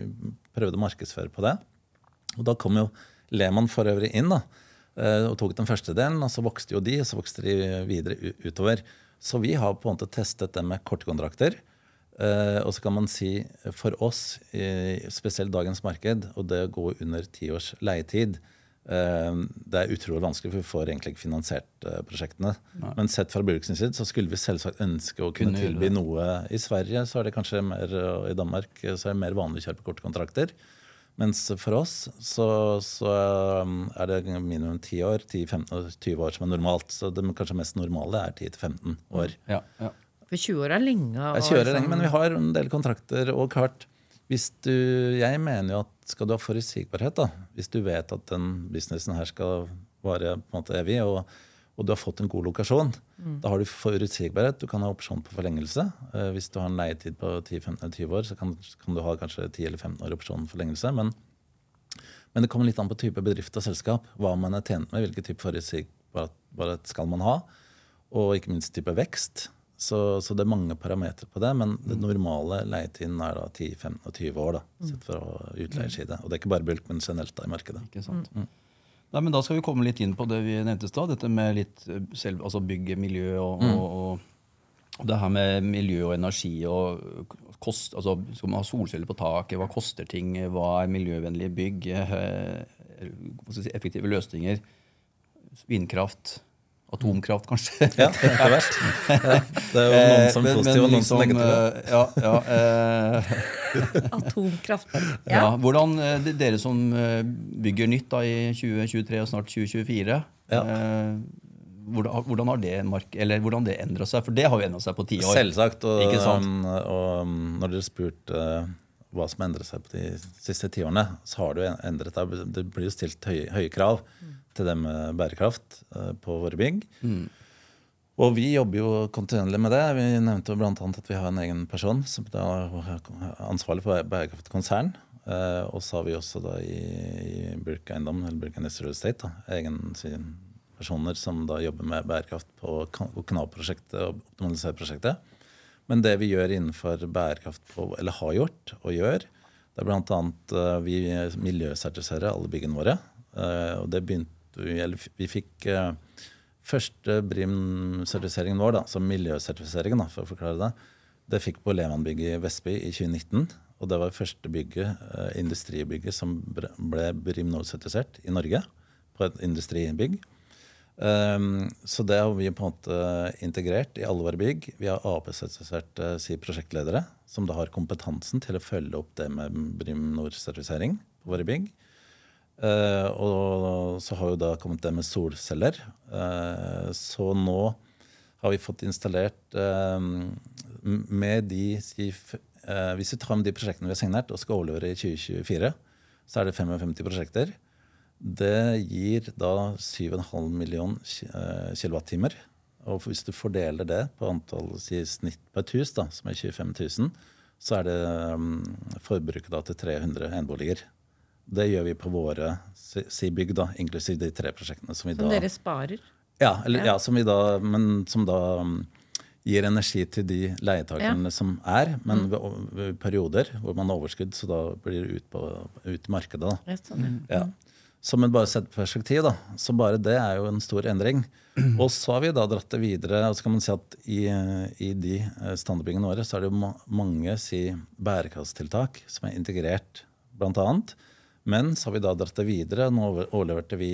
prøvde å markedsføre på det. Og da kom jo Lehmann for øvrig inn da, og tok den første delen. Og så vokste jo de, og så vokste de videre utover. Så vi har på en måte testet det med kortkontrakter. Eh, og så kan man si eh, for oss, i spesielt dagens marked, og det å gå under ti års leietid, eh, det er utrolig vanskelig, for vi får egentlig ikke finansiert eh, prosjektene. Men sett fra Bruks side så skulle vi selvsagt ønske å kunne, tilby noe. I Sverige så er det kanskje mer, og i Danmark eh, så er det mer vanlig å kjøre på kortkontrakter. Mens for oss så, så um, er det minimum 10 år, 10-15 og 20 år som er normalt. Så det kanskje mest normale er 10-15 år. Ja, ja. For 20 år er lenge. og Jeg kjører liksom- lenge, men vi har en del kontrakter. Og klart, hvis du, jeg mener jo at skal du ha forutsigbarhet, da, hvis du vet at den businessen her skal vare på en måte evig, og, og du har fått en god lokasjon, da har du forutsigbarhet. Du kan ha opsjon på forlengelse. Eh, hvis du har en leietid på 10-15-20 år, så kan, kan du ha kanskje 10 eller 15 år opsjon forlengelse. Men, men det kommer litt an på type bedrift og selskap. Hva man er tjent med, hvilken type forutsigbarhet skal man ha. Og ikke minst type vekst. Så, så det er mange parametere på det. Men det normale leietiden er da 10, 15 og 20 år. da, sett fra utleierside. Og det er ikke bare bulk, men generelt da i markedet. Ikke sant? Nei, men Da skal vi komme litt inn på det vi nevnte i stad. Dette med litt eh, selv, altså bygge miljø og, mm. og, og det her med miljø og energi og kost, altså Skal man ha solceller på taket? Hva koster ting? Hva er miljøvennlige bygg? Eh, si, effektive løsninger. Vindkraft. Atomkraft, kanskje. Ja, det er ikke. Ja, det er jo noen som er positive, og noen som liksom, negative. eh, Ja, ja, eh, Atomkraft. ja. Ja. Hvordan, eh, Dere som eh, bygger nytt da, i 2023 og snart 2024, Ja. eh, hvordan, hvordan har det mark eller hvordan det endra seg? For det har jo endra seg på ti år. Selvsagt. Og, Ikke sant? um, og um, når dere spurte uh, hva som har endret seg på de siste tiårene, så har det jo endret seg. Det blir jo stilt høye, høye krav til det med bærekraft uh, på våre bygg. Og vi jobber jo kontinuerlig med det. Vi nevnte jo annet at vi har en egen person som er ansvarlig for bærekraftkonsern. konsern. og så har vi også da i, i Burk Eiendom, eller Burk Industrial Estate, da, egen sin personer som da jobber med bærekraft på Okinawa-prosjektet og optimalisere-prosjektet. Men det vi gjør innenfor bærekraft, på, eller har gjort og gjør, det er bl.a. Uh, vi miljøsertifiserer alle byggene våre. Og det begynte vi, fikk uh, første BRIM-sertifiseringen vår, da, som miljøsertifiseringen, da, for å forklare det, det fikk på Lehmann-bygget i Vestby i 2019. Og det var første bygget, uh, industribygget som ble BRIM Nord-sertifisert i Norge. På et industribygg. Um, så det har vi på en måte integrert i alle våre bygg. Vi har AP-sertifiserte si prosjektledere som da har kompetansen til å følge opp det med Brim Nord-sertifisering på våre bygg. Uh, og så har jo da kommet det med solceller. Uh, så nå har vi fått installert um, med de si, uh, Hvis vi tar med de prosjektene vi har signert og skal overlevere i 2024, så er det 55 prosjekter. Det gir da 7,5 million kilowattimer. Og hvis du fordeler det på antall si, snitt på et hus, da, som er 25 000, så er det um, forbruket da til 300 eneboliger. Det gjør vi på våre si, bygg, da, inklusiv de tre prosjektene som vi Som da dere sparer. ja, eller, ja. som vi da, men som da um, gir energi til de leietakerne som er. Men ved, ved perioder hvor man har overskudd, så da blir det ut, på, ut i markedet. da. Ja, sånn, ja. Ja. Så men bare sett perspektiv, da. Så bare det er jo en stor endring. Og så har vi da dratt det videre. og så kan man si at I, i de eh, standardbyggene våre så er det jo ma mange si, bærekraftstiltak som er integrert, blant annet. Men så har vi da dratt det videre. Nå overleverte vi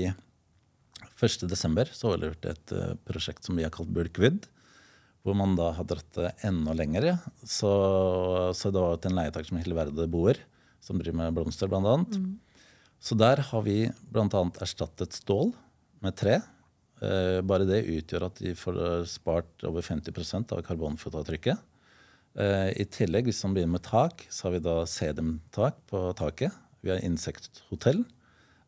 1.12. så overleverte et eh, prosjekt som vi har kalt Bulkwood. Hvor man da har dratt det enda lenger. Så, så det var til en leietaker som Hilverde Boer, som driver med blomster, blant annet. Så der har vi bl.a. erstattet stål med tre. Eh, bare det utgjør at de får spart over 50 av karbonfotavtrykket. Eh, I tillegg, hvis man begynner med tak, så har vi da sedumtak på taket. Vi har insekthotell.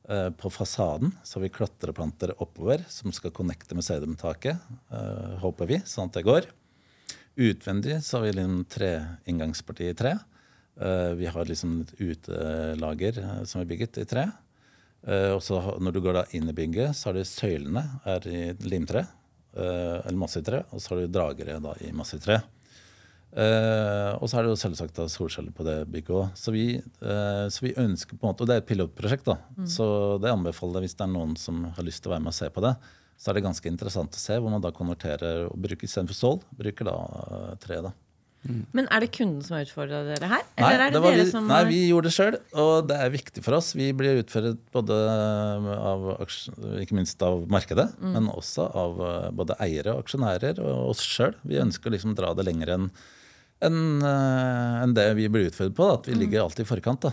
Eh, på fasaden så har vi klatreplanter oppover som skal connecte med sedumtaket, eh, håper vi, sånn at det går. Utvendig så har vi liksom treinngangsparti i tre. Eh, vi har liksom et utelager som er bygget i tre. Og så når du går da inn i bygget, så har du søylene er i limtre, eller massivtre, og så har du dragere da i massivtre. Eh, og så er det jo selvsagt da solceller på det bygget òg. Så, vi, eh, så vi ønsker på en måte, Og det er et pilotprosjekt, da. Så det anbefaler jeg hvis det er noen som har lyst til å være med og se på det. Så er det ganske interessant å se hvor man da konverterer og bruker istedenfor stål, bruker da uh, tre. da. Men er det kunden som har utfordra dere her? Nei, Eller er det, var dere vi, som nei, vi gjorde det sjøl, og det er viktig for oss. Vi blir utført både av ikke minst av markedet, Mm. men også av både eiere og aksjonærer og oss sjøl. Vi ønsker liksom dra det lenger enn enn, en det vi blir utfordret på. Da. At vi Mm. ligger alltid i forkant. Da.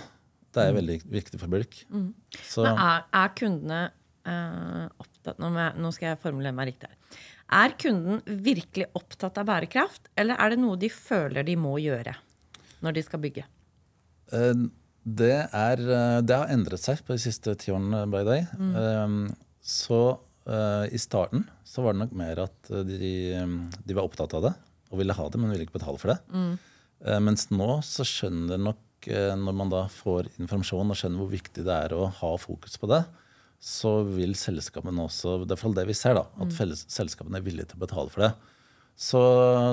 Det er veldig viktig for Bulk. Så, Men er, er kundene eh, opptatt nå, jeg, nå skal jeg formulere meg riktig her. Er kunden virkelig opptatt av bærekraft, eller er det noe de føler de må gjøre når de skal bygge? Eh, Det, er, eh, det har endret seg på de siste ti årene. by day. Eh, Så eh, i starten så var det nok mer at eh, de, de var opptatt av det og ville ha det, men ville ikke betale for det. Eh, Mens nå så skjønner nok, eh, når man da får informasjon og skjønner hvor viktig det er å ha fokus på det, så vil selskapene også Det er for det vi ser, da, at mm. selskapene er villige til å betale for det. Så,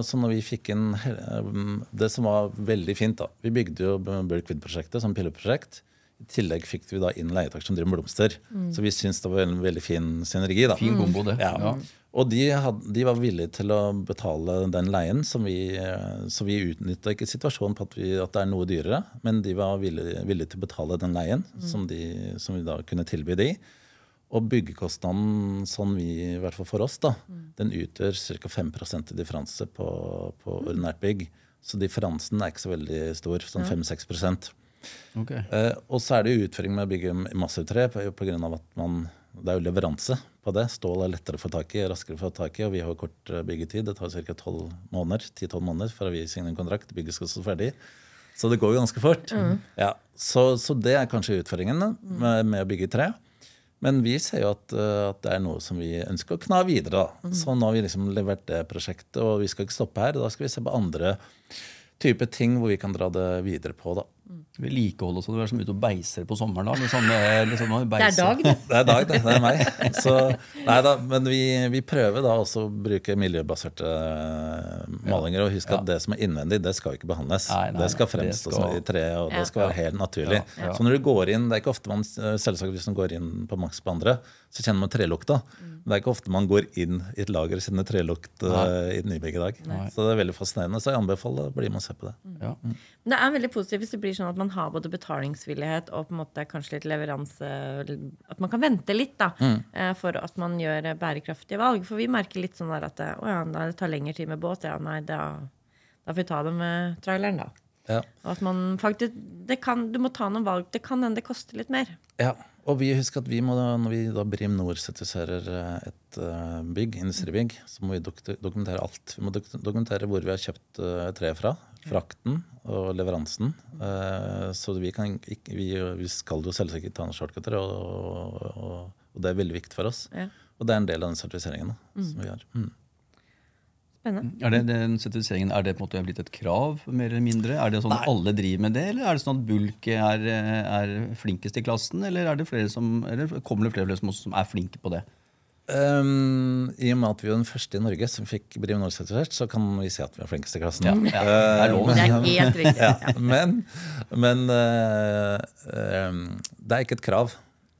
så når vi fikk inn um, Det som var veldig fint, da Vi bygde jo Bulkwood-prosjektet som pilotprosjekt I tillegg fikk vi da inn leietakere som driver med blomster. Så vi syns det var en veldig fin synergi. da. Fin kombo, det. Ja. Ja. Og de, had, de var villige til å betale den leien, som vi, så vi utnytta ikke situasjonen på at, vi, at det er noe dyrere, men de var villige, villige til å betale den leien som, de, som vi da kunne tilby de. Og byggekostnaden, sånn vi, i hvert fall for oss, da, den utgjør ca. 5 i differanse på, på ordinært bygg. Så differansen er ikke så veldig stor, sånn 5-6 okay. Eh, og så er det utføring med å bygge massivtre pga. at man, det er jo leveranse på det. Stål er lettere å få tak i, raskere å få tak i, og vi har kort eh, byggetid. Det tar ca. 12 måneder 10-12 måneder fra vi signer en kontrakt. Bygget skal stå ferdig. Så det går jo ganske fort. Ja, så, så det er kanskje utfordringen med, med å bygge tre. Men vi ser jo at, eh, at det er noe som vi ønsker å kna videre. da. Så nå har vi liksom levert det prosjektet, og vi skal ikke stoppe her. Da skal vi se på andre typer ting hvor vi kan dra det videre på. da. Vedlikehold og sånn. Du er som ute og beiser på sommeren. da. Med sånne, liksom, Det er dag, det. Det er Dag, det. Det er meg. Så, nei da, men vi, vi prøver da også å bruke miljøbaserte eh, malinger. Og husk at det som er innvendig, det skal ikke behandles. Nei, nei, det skal fremstå Det skal- som i tre, og Ja. det skal være helt naturlig. Ja, ja. Så når du går inn, Det er ikke ofte man selvsagt hvis man går inn på Max på andre, så kjenner man trelukta. Men det er ikke ofte man går inn i et lager og kjenner trelukt uh, i et nybygg i dag. Så det er veldig fascinerende. Så jeg anbefaler å bli med og se på det. Ja. Men Det er veldig positivt hvis det blir sånn at man har både betalingsvillighet og på en måte kanskje litt leveranse At man kan vente litt da, mm. for at man gjør eh, bærekraftige valg. For vi merker litt sånn der at det, å ja, det tar lengre tid med båt. Ja, nei, da, da får vi ta det med traileren, da. Ja. Og at man faktisk det kan, Du må ta noen valg. Det kan hende det koster litt mer. Ja, og vi husker at vi må, da- når vi da Brim Nord sertifiserer eh, et eh, bygg, industribygg, så må vi dokumentere alt. Vi må dokumentere hvor vi har kjøpt eh, treet fra, frakten og leveransen. Eh, Så vi, kan vi, vi skal jo selvsagt ikke ta noen shortcuter, og, og, og det er veldig viktig for oss. Ja. Og det er en del av den sertifiseringen da, som vi har. Mm. Er det, den sertifiseringen, er det på en måte blitt et krav, mer eller mindre? Er det sånn at alle driver med det, eller er det sånn at Bulk er, er flinkest i klassen? Eller, er det flere som, eller kommer det flere, flere som, som er flinke på det? Um, I og med at vi var den første i Norge som fikk Brim Nord sertifisert, så kan vi si at vi er flinkest i klassen. Ja, ja, det er lov. Det er helt riktig. ja, men men uh, um, det er ikke et krav.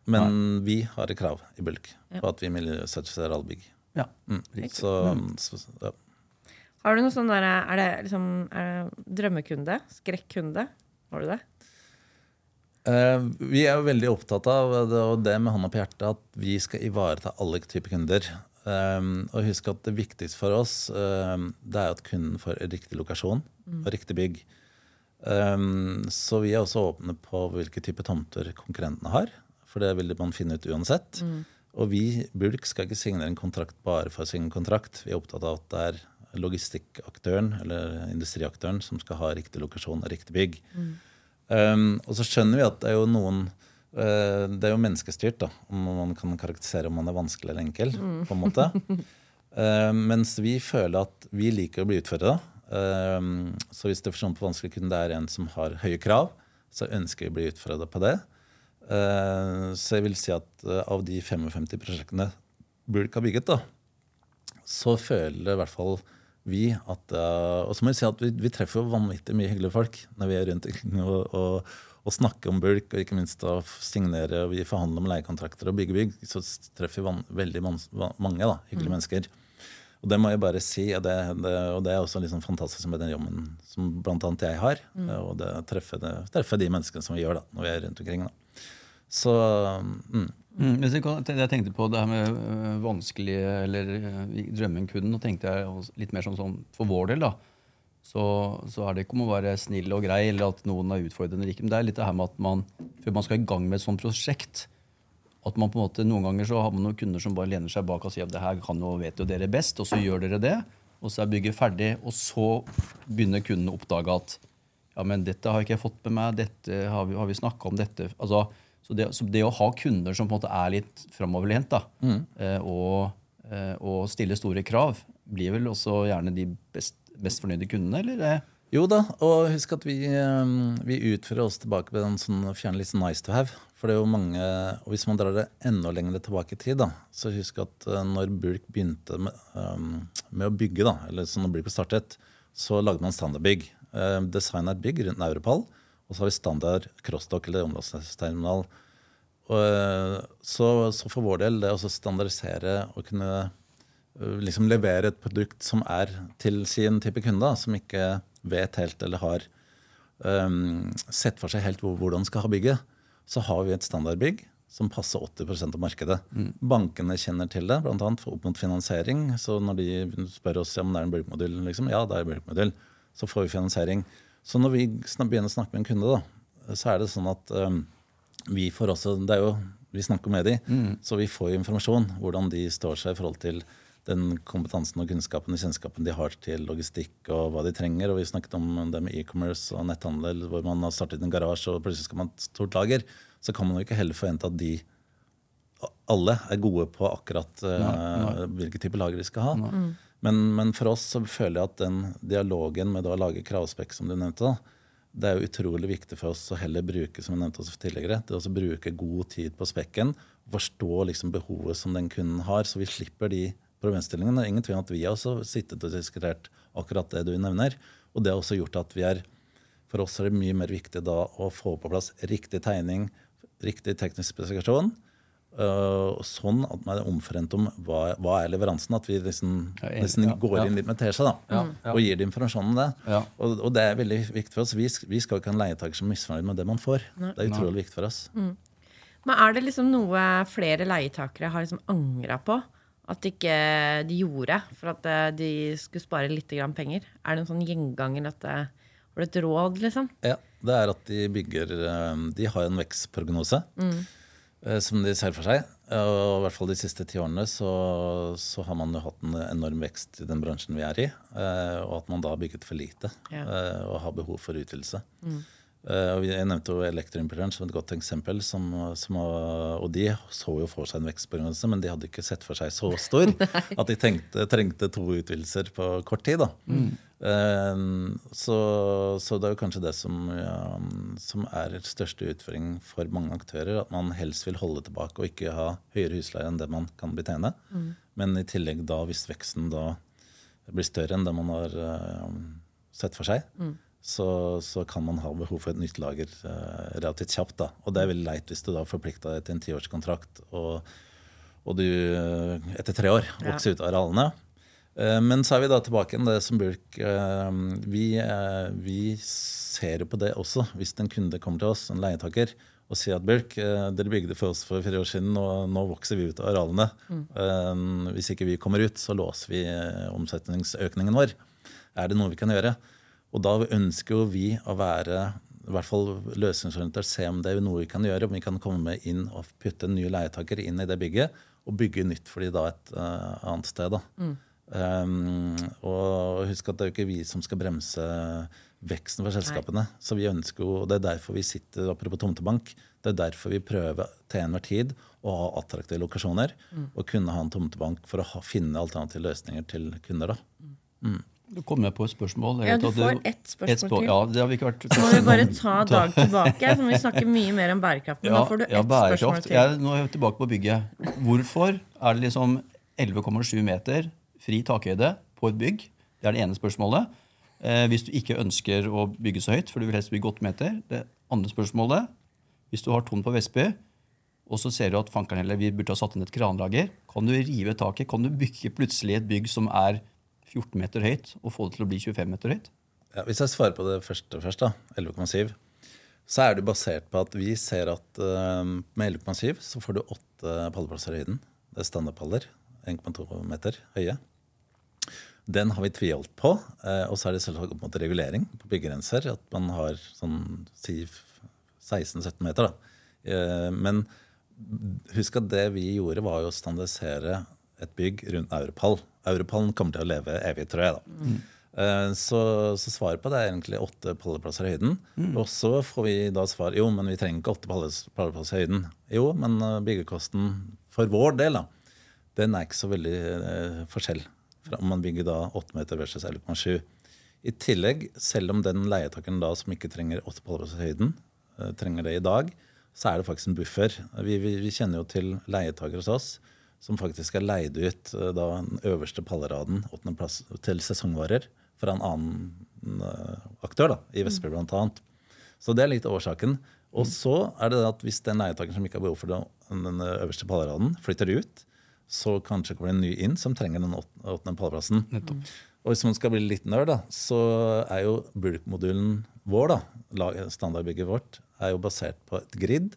Men vi har et krav i Bulk på at vi miljøsertifiserer alle bygg. Ja, Mm. Så, så ja. Har du noe sånn der, Er det liksom er det drømmekunde? Skrekkunde? Har du det? Eh, vi er jo veldig opptatt av og det med hånda på hjertet, at vi skal ivareta alle typer kunder. Um, og husk at det viktigste for oss um, det er at kunden får riktig lokasjon og riktig bygg. Så vi er også åpne på hvilke typer tomter konkurrentene har. For det vil man finne ut uansett. Og vi Bulk skal ikke signere en kontrakt bare for å signe kontrakt. Vi er opptatt av at det er logistikkaktøren eller industriaktøren som skal ha riktig lokasjon og riktig bygg. Um, og så skjønner vi at det er jo noen uh, Det er jo menneskestyrt, da, om man kan karakterisere om man er vanskelig eller enkel. på en måte. uh, mens vi føler at vi liker å bli utfordra. Um, så hvis definisjonen på vanskelig kun det er en som har høye krav, så ønsker vi å bli utfordra på det. Uh, så jeg vil si at eh, av de 55 prosjektene Bulk har bygget, da, så føler i hvert fall vi at uh, Og så må jeg si at vi, vi treffer jo vanvittig mye hyggelige folk når vi er rundt og, og, og snakker om bulk, og ikke minst å signere og vi forhandler om leiekontrakter og bygge bygg. Så treffer vi van, veldig van, mange da, hyggelige mennesker. Og det må jeg bare si, og det, det, og det er også liksom fantastisk med den jobben som bl.a. jeg har. Og det treffer, det treffer de menneskene som vi gjør da, når vi er rundt omkring. Da. Så mm, Mm, jeg, tenkte på det her med øh, vanskelige eller øh, drømmen kunden. Nå tenkte jeg litt mer sånn, sånn for vår del, da. Så, så er det ikke om å være snill og grei eller at noen er utfordrende eller ikke. Men det er litt det her med at man, før man skal i gang med et sånt prosjekt, at man på en måte, Noen ganger så har man noen kunder som bare lener seg bak og sier at det her kan jo, vet jo dere best, og så gjør dere det. Og så er bygget ferdig, og så begynner kunden å oppdage at ja, men dette har ikke jeg fått med meg, dette har vi, har vi snakka om dette. Altså, så det, så det å ha kunder som på en måte er litt framoverlent, da, eh, og, eh, og stille store krav, blir vel også gjerne de best, best fornøyde kundene, eller? eh? Jo da, og husk at vi, vi utfører oss tilbake ved en sånn fjerne litt sånn nice to have. For det er jo mange, og hvis man drar det enda lenger tilbake i tid, da, så husk at når Bulk begynte med, med å bygge, da, eller sånn Bulk ble startet, så lagde man standardbygg. Designa et bygg rundt Europall, Og så har vi standard crossdock eller omlastningsterminal. Og, eh, så, så for vår del, det å standardisere og kunne øh, liksom levere et produkt som er til sin type kunde, som ikke vet helt eller har um, sett for seg helt hvordan de skal ha bygget, så har vi et standardbygg som passer 80% av markedet. Bankene kjenner til det, bl.a. opp mot finansiering. Så når de spør oss om det er en bulkmodul, liksom, ja, det er en bulkmodul, så får vi finansiering. Så når vi begynner å snakke med en kunde, da, så er det sånn at um, vi får også det er jo, Vi snakker med de, så vi får jo informasjon hvordan de står seg i forhold til den kompetansen og kunnskapen og kjennskapen de har til logistikk og hva de trenger. Og vi snakket om det med e-commerce og netthandel, hvor man har startet en garasje og plutselig skal man ha et stort lager. Så kan man jo ikke heller forvente at de alle er gode på akkurat uh, hvilke typer lager de skal ha. Men, men for oss så føler jeg at den dialogen med å lage kravspekk, som du nevnte, det er jo utrolig viktig for oss å heller bruke som jeg nevnte også tidligere, det også bruke god tid på spekken. Forstå liksom behovet som den kunden har, så vi slipper de problemstillingene. Det er ingen tvil om at vi har også sittet og diskutert akkurat det du nevner. Og det har også gjort at vi er For oss er det mye mer viktig da å få på plass riktig tegning, riktig teknisk spesifikasjon. Øh, sånn at man er omforent om hva, hva er leveransen. At vi liksom, Ja, enig. nesten Ja, går ja. inn litt med teskje Ja, ja. og gir det informasjon om det. Ja. Og, og det er veldig viktig for oss. Vi, vi skal ikke ha en leietaker som er misfornøyd med det man får. Det er utrolig viktig for oss. Men er det liksom noe flere leietakere har liksom angra på? At ikke de gjorde for at eh, de skulle spare litt grann penger? Er det en sånn gjenganger at det Har et råd, liksom? Ja, det er at de bygger eh, De har en vekstprognose eh, som de ser for seg. Og I hvert fall de siste ti årene så, så har man jo hatt en enorm vekst i den bransjen vi er i. eh, Og at man da har bygget for lite Ja. eh, og har behov for utvidelse. Eh, vi- Jeg nevnte jo Elektroimportøren som et godt eksempel. Som, som, og de så jo for seg en vekstbegrunnelse, men de hadde ikke sett for seg så stor at de tenkte, trengte to utvidelser på kort tid. da. Eh, så, så det er jo kanskje det som, ja, som er største utfordring for mange aktører. At man helst vil holde tilbake og ikke ha høyere husleie enn det man kan betjene. Men i tillegg da, hvis veksten da blir større enn det man har eh, sett for seg, så, så kan man ha behov for et nytt lager eh, relativt kjapt. da. Og det er veldig leit hvis du da forplikter deg til en tiårskontrakt, og, og du eh, etter tre år vokser ut av arealene. Eh, Men så er vi da tilbake igjen det som Bulk eh, vi, eh, vi ser jo på det også. Hvis en kunde kommer til oss, en leietaker, og sier at Bulk, eh, dere bygde for oss for fire år siden, og nå vokser vi ut av arealene. Mm. Hvis ikke vi kommer ut, så låser vi omsetningsøkningen vår. Er det noe vi kan gjøre? Og da ønsker jo vi å være i hvert fall løsningsorientert, se om det er noe vi kan gjøre. Om vi kan komme med inn og putte nye leietaker inn i det bygget og bygge nytt for de da et uh, annet sted. da. Um, og husk at det er jo ikke vi som skal bremse veksten for selskapene. Så vi ønsker jo, og Det er derfor vi sitter apropos tomtebank, det er derfor vi prøver til enhver tid å ha attraktive lokasjoner. Og kunne ha en tomtebank for å ha, finne alternative løsninger til kunder. da. Du kom med på et spørsmål. Jeg Ja, du får ett spørsmål spør- til. Ja, det har vi ikke vært Så må vi bare ta Dag tilbake, så må vi snakke mye mer om bærekraft. Men Ja, da får du ja, ett spørsmål bærekraft. til. Jeg, nå er jeg tilbake på bygget. Hvorfor er det liksom 11,7 meter fri takhøyde på et bygg? Det er det ene spørsmålet. Eh, hvis du ikke ønsker å bygge så høyt, for du vil helst bygge 8 meter. Det andre spørsmålet, hvis du har tomt på Vestby, og så ser du at fankeren heller, vi burde ha satt inn et kranlager, kan du rive taket? Kan du bygge plutselig et bygg som er 14 meter høyt, og få det til å bli 25 meter høyt? Ja, hvis jeg svarer på det første først, da, 11,7, så er det basert på at vi ser at uh, med 11,7 så får du åtte palleplasser i høyden. Det er standardpaller. 1,2 meter høye. Den har vi tviholdt på. Uh, og så er det selvsagt opp mot regulering på byggegrenser. At man har sånn si 16-17 meter. da. Uh, men husk at det vi gjorde, var jo å standardisere et bygg rundt Europall. Europallen kommer til å leve evig, tror jeg. da. Mm. Så, så svaret på det er egentlig åtte palleplasser i høyden. Og så får vi da svar jo, men vi trenger ikke åtte palleplasser i høyden. Jo, men eh, byggekosten for vår del, da, den er ikke så veldig eh, forskjell fra om man bygger da 8 meter versus 11,7. I tillegg, selv om den leietakeren da som ikke trenger 8 palleplasser i høyden, eh, trenger det i dag, så er det faktisk en buffer. Vi, vi, vi kjenner jo til leietakere hos oss som faktisk er leid ut eh, da den øverste palleraden, åttende plass, til sesongvarer fra en annen eh, aktør da, i Vestby blant annet. Så det er litt årsaken. Og så er det at hvis den leietakeren som ikke har behov for den øverste pallraden, flytter ut, så kanskje kommer det en ny inn som trenger den åt- åttende pallplassen. Og hvis man skal bli litt nerd, da, så er jo bulk-modulen vår, da, standardbygget vårt, er jo basert på et grid,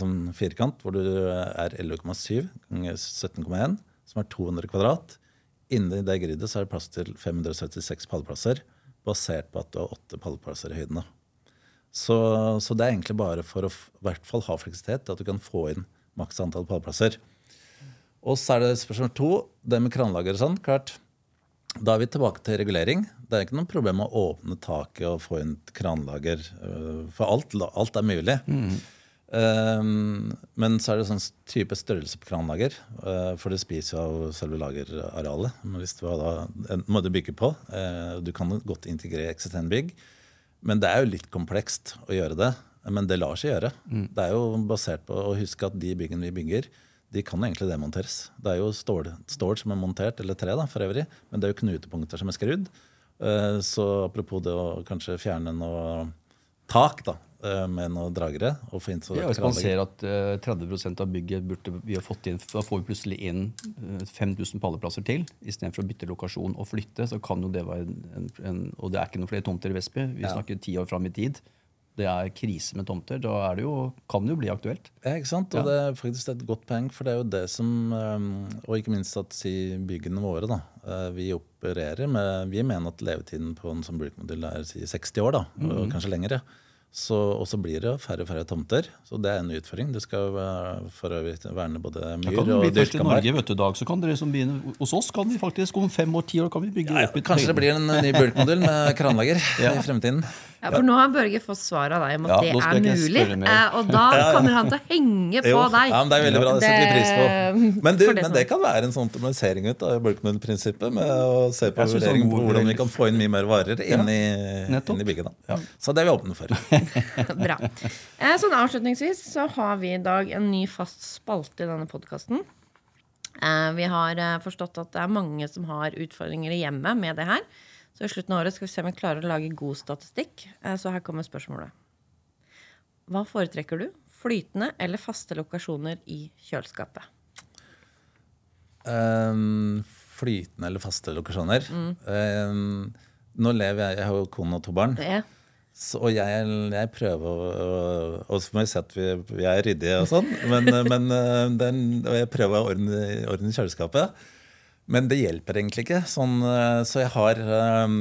sånn firkant, hvor du er 11,7 ganger 17,1, som er 200 kvadrat. Inni det gridet så er det plass til 576 pallplasser, basert på at du har åtte pallplasser i høyden. Så, så det er egentlig bare for å i hvert fall ha fleksibilitet, at du kan få inn maks antall pallplasser. Og så er det spørsmål to, det med kranlager og sånn. klart, Da er vi tilbake til regulering. Det er ikke noe problem å åpne taket og få inn kranlager. øh, For alt, alt er mulig. Um, men så er det sånn type størrelse på kranlager. Uh, for det spiser jo av selve lagerarealet. Men Hvis du da, en må du bygge på. Uh, du kan godt integrere eksisterende bygg. Men det er jo litt komplekst å gjøre det. Men det lar seg gjøre. Det er jo basert på å huske at de byggene vi bygger, de kan egentlig demonteres. Det er jo stål, stål som er montert, eller tre da, for øvrig, men det er jo knutepunkter som er skrudd. Uh, Så apropos det å kanskje fjerne noe tak da, med noen dragere og få inn så Ja, hvis man ser at uh, 30 av bygget burde vi ha fått inn, da får vi plutselig inn uh, 5000 palleplasser til. Istedenfor å bytte lokasjon og flytte, så kan jo det være en, en, en Og det er ikke noen flere tomter i Vestby. Vi Ja. snakker ti år fram i tid. Det er krise med tomter. Da er det jo, kan det jo bli aktuelt. Ja, ikke sant? Og det er faktisk et godt poeng, for det er jo det som um, Og ikke minst at si byggene våre, da. eh, Vi opererer med Vi mener at levetiden på en sånn brukermodell er si 60 år, da. Og kanskje lengre. Så, og så blir det færre og færre tomter. Så det er en utfordring. Du skal uh, for øvrig verne både myr og bli først i. Norge, vet du, Dag, så kan dere som begynne Hos oss kan vi faktisk om fem år, ti år kan vi bygge Ja, ja, kanskje det blir en ny bulkmodell med kranlager i fremtiden. Ja, for nå har Børge fått svar av deg om at Ja, det er mulig. eh, Og da kommer han til å henge på Jo, deg. Ja, men Det er veldig bra. Det setter vi pris på. Men, du, det men det kan være en sånn optimalisering ut av bulkmodellprinsippet. Med å se på er vurdering på hvordan vi kan få inn mye mer varer inn i, inn i bygget. Da. Så det er vi åpne for. Bra. Eh, Sånn avslutningsvis så har vi i dag en ny fast spalte i denne podkasten. Vi har eh, forstått at det er mange som har utfordringer i hjemmet med det her. Så i slutten av året skal vi se om vi klarer å lage god statistikk. Eh, Så her kommer spørsmålet. Hva foretrekker du? Flytende eller faste lokasjoner i kjøleskapet? Um, flytende eller faste lokasjoner. Um, nå lever jeg Jeg har jo kone og to barn. Det er Så, og jeg, jeg prøver Og så må vi si at vi, vi er ryddige og sånn, men, men eh, den, og jeg prøver å ordne, ordne kjøleskapet. Men det hjelper egentlig ikke. Sånn, eh, så jeg har, eh,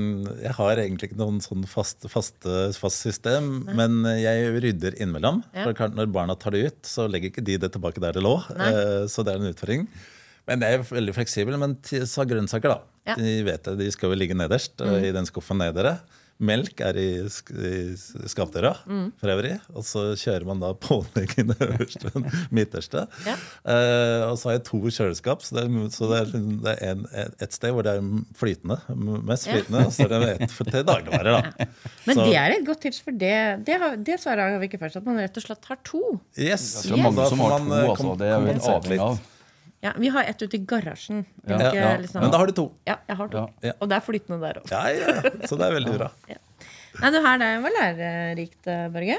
jeg har egentlig ikke noen sånn fast, fast, fast system. Men jeg rydder innimellom. Ja. For når barna tar det ut, så legger ikke de det tilbake der det lå. Nei. Eh, Så det er en utfordring. Men det er veldig fleksibel. Men så grønnsaker, da. Ja. De vet det, de skal jo ligge nederst mm. i den skuffen nedere. Melk er i, i skapdøra for øvrig. Og så kjører man da pålegget øverste, midterste. Ja. Uh, og så har jeg to kjøleskap, så det er, så det er, liksom- det er en, et sted hvor det er flytende. Mest Ja. flytende. Og så er det et for- til dagligvarer, da. Men Så- det er et godt tips, for det, det, har, det svaret har vi ikke først. At man rett og slett har to. Yes. Det er mange yes. som har to, eh, altså. Det er jo en avhengig av. Ja, Vi har ett ute i garasjen. Ja, ikke ja. liksom- Men da har du to. Ja, jeg har to. Og det er flytende der òg. Ja, ja. Så det er veldig bra. Nei, du her det var lærerikt, eh, Børge.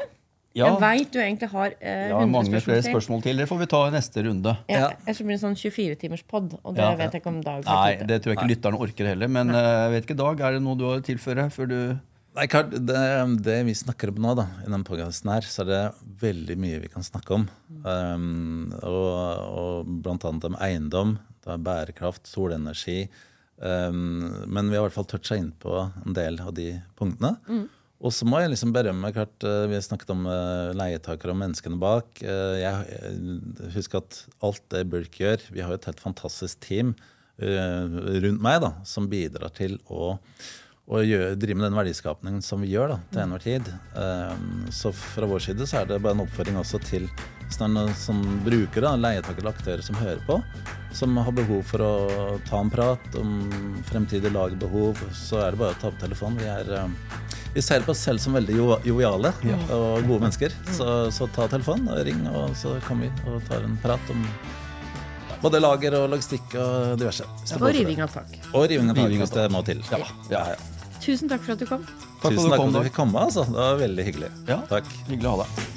Ja, Jeg veit du egentlig har eh, ja 100 mange flere spørsmål til. spørsmål til. Det får vi ta i neste runde. Ja. Ellers blir det sånn 24-timers pod, og det vet jeg ikke om Dag Nei, det tror jeg ikke lytterne orker heller. Men jeg jeg vet ikke, Dag, er det noe du har å tilføre før du Nei, Karl, det, det vi snakker om nå, da, i denne podkasten her, så er det veldig mye vi kan snakke om. Um, og, og blant annet om eiendom, det er bærekraft, solenergi. Um, men vi har i hvert fall toucha inn på en del av de punktene. Og så må jeg liksom berømme klart, eh, Vi har snakket om uh, leietakere og menneskene bak. Eh, jeg, husker at alt det Bulk gjør Vi har jo et helt fantastisk team eh, rundt meg da, som bidrar til å og gjøre, drive med den verdiskapningen som vi gjør da, til enhver tid. Um, så fra vår side så er det bare en oppfordring også til sånne, som brukere, leietakere og aktører som hører på, som har behov for å ta en prat om fremtidige lagerbehov, så er det bare å ta opp telefonen. Vi, er, um, vi ser på oss selv som veldig jo, joviale og gode mennesker. Så, så ta telefonen og ring, og så kommer vi og tar en prat om både lager og logistikk og diverse. Er Og riving av tak. Og riving av tak hvis det må til. Ja. ja. Tusen takk for at du kom. for Tusen takk for at du fikk komme. Altså. Det var veldig hyggelig. Ja, Takk. Hyggelig å ha deg.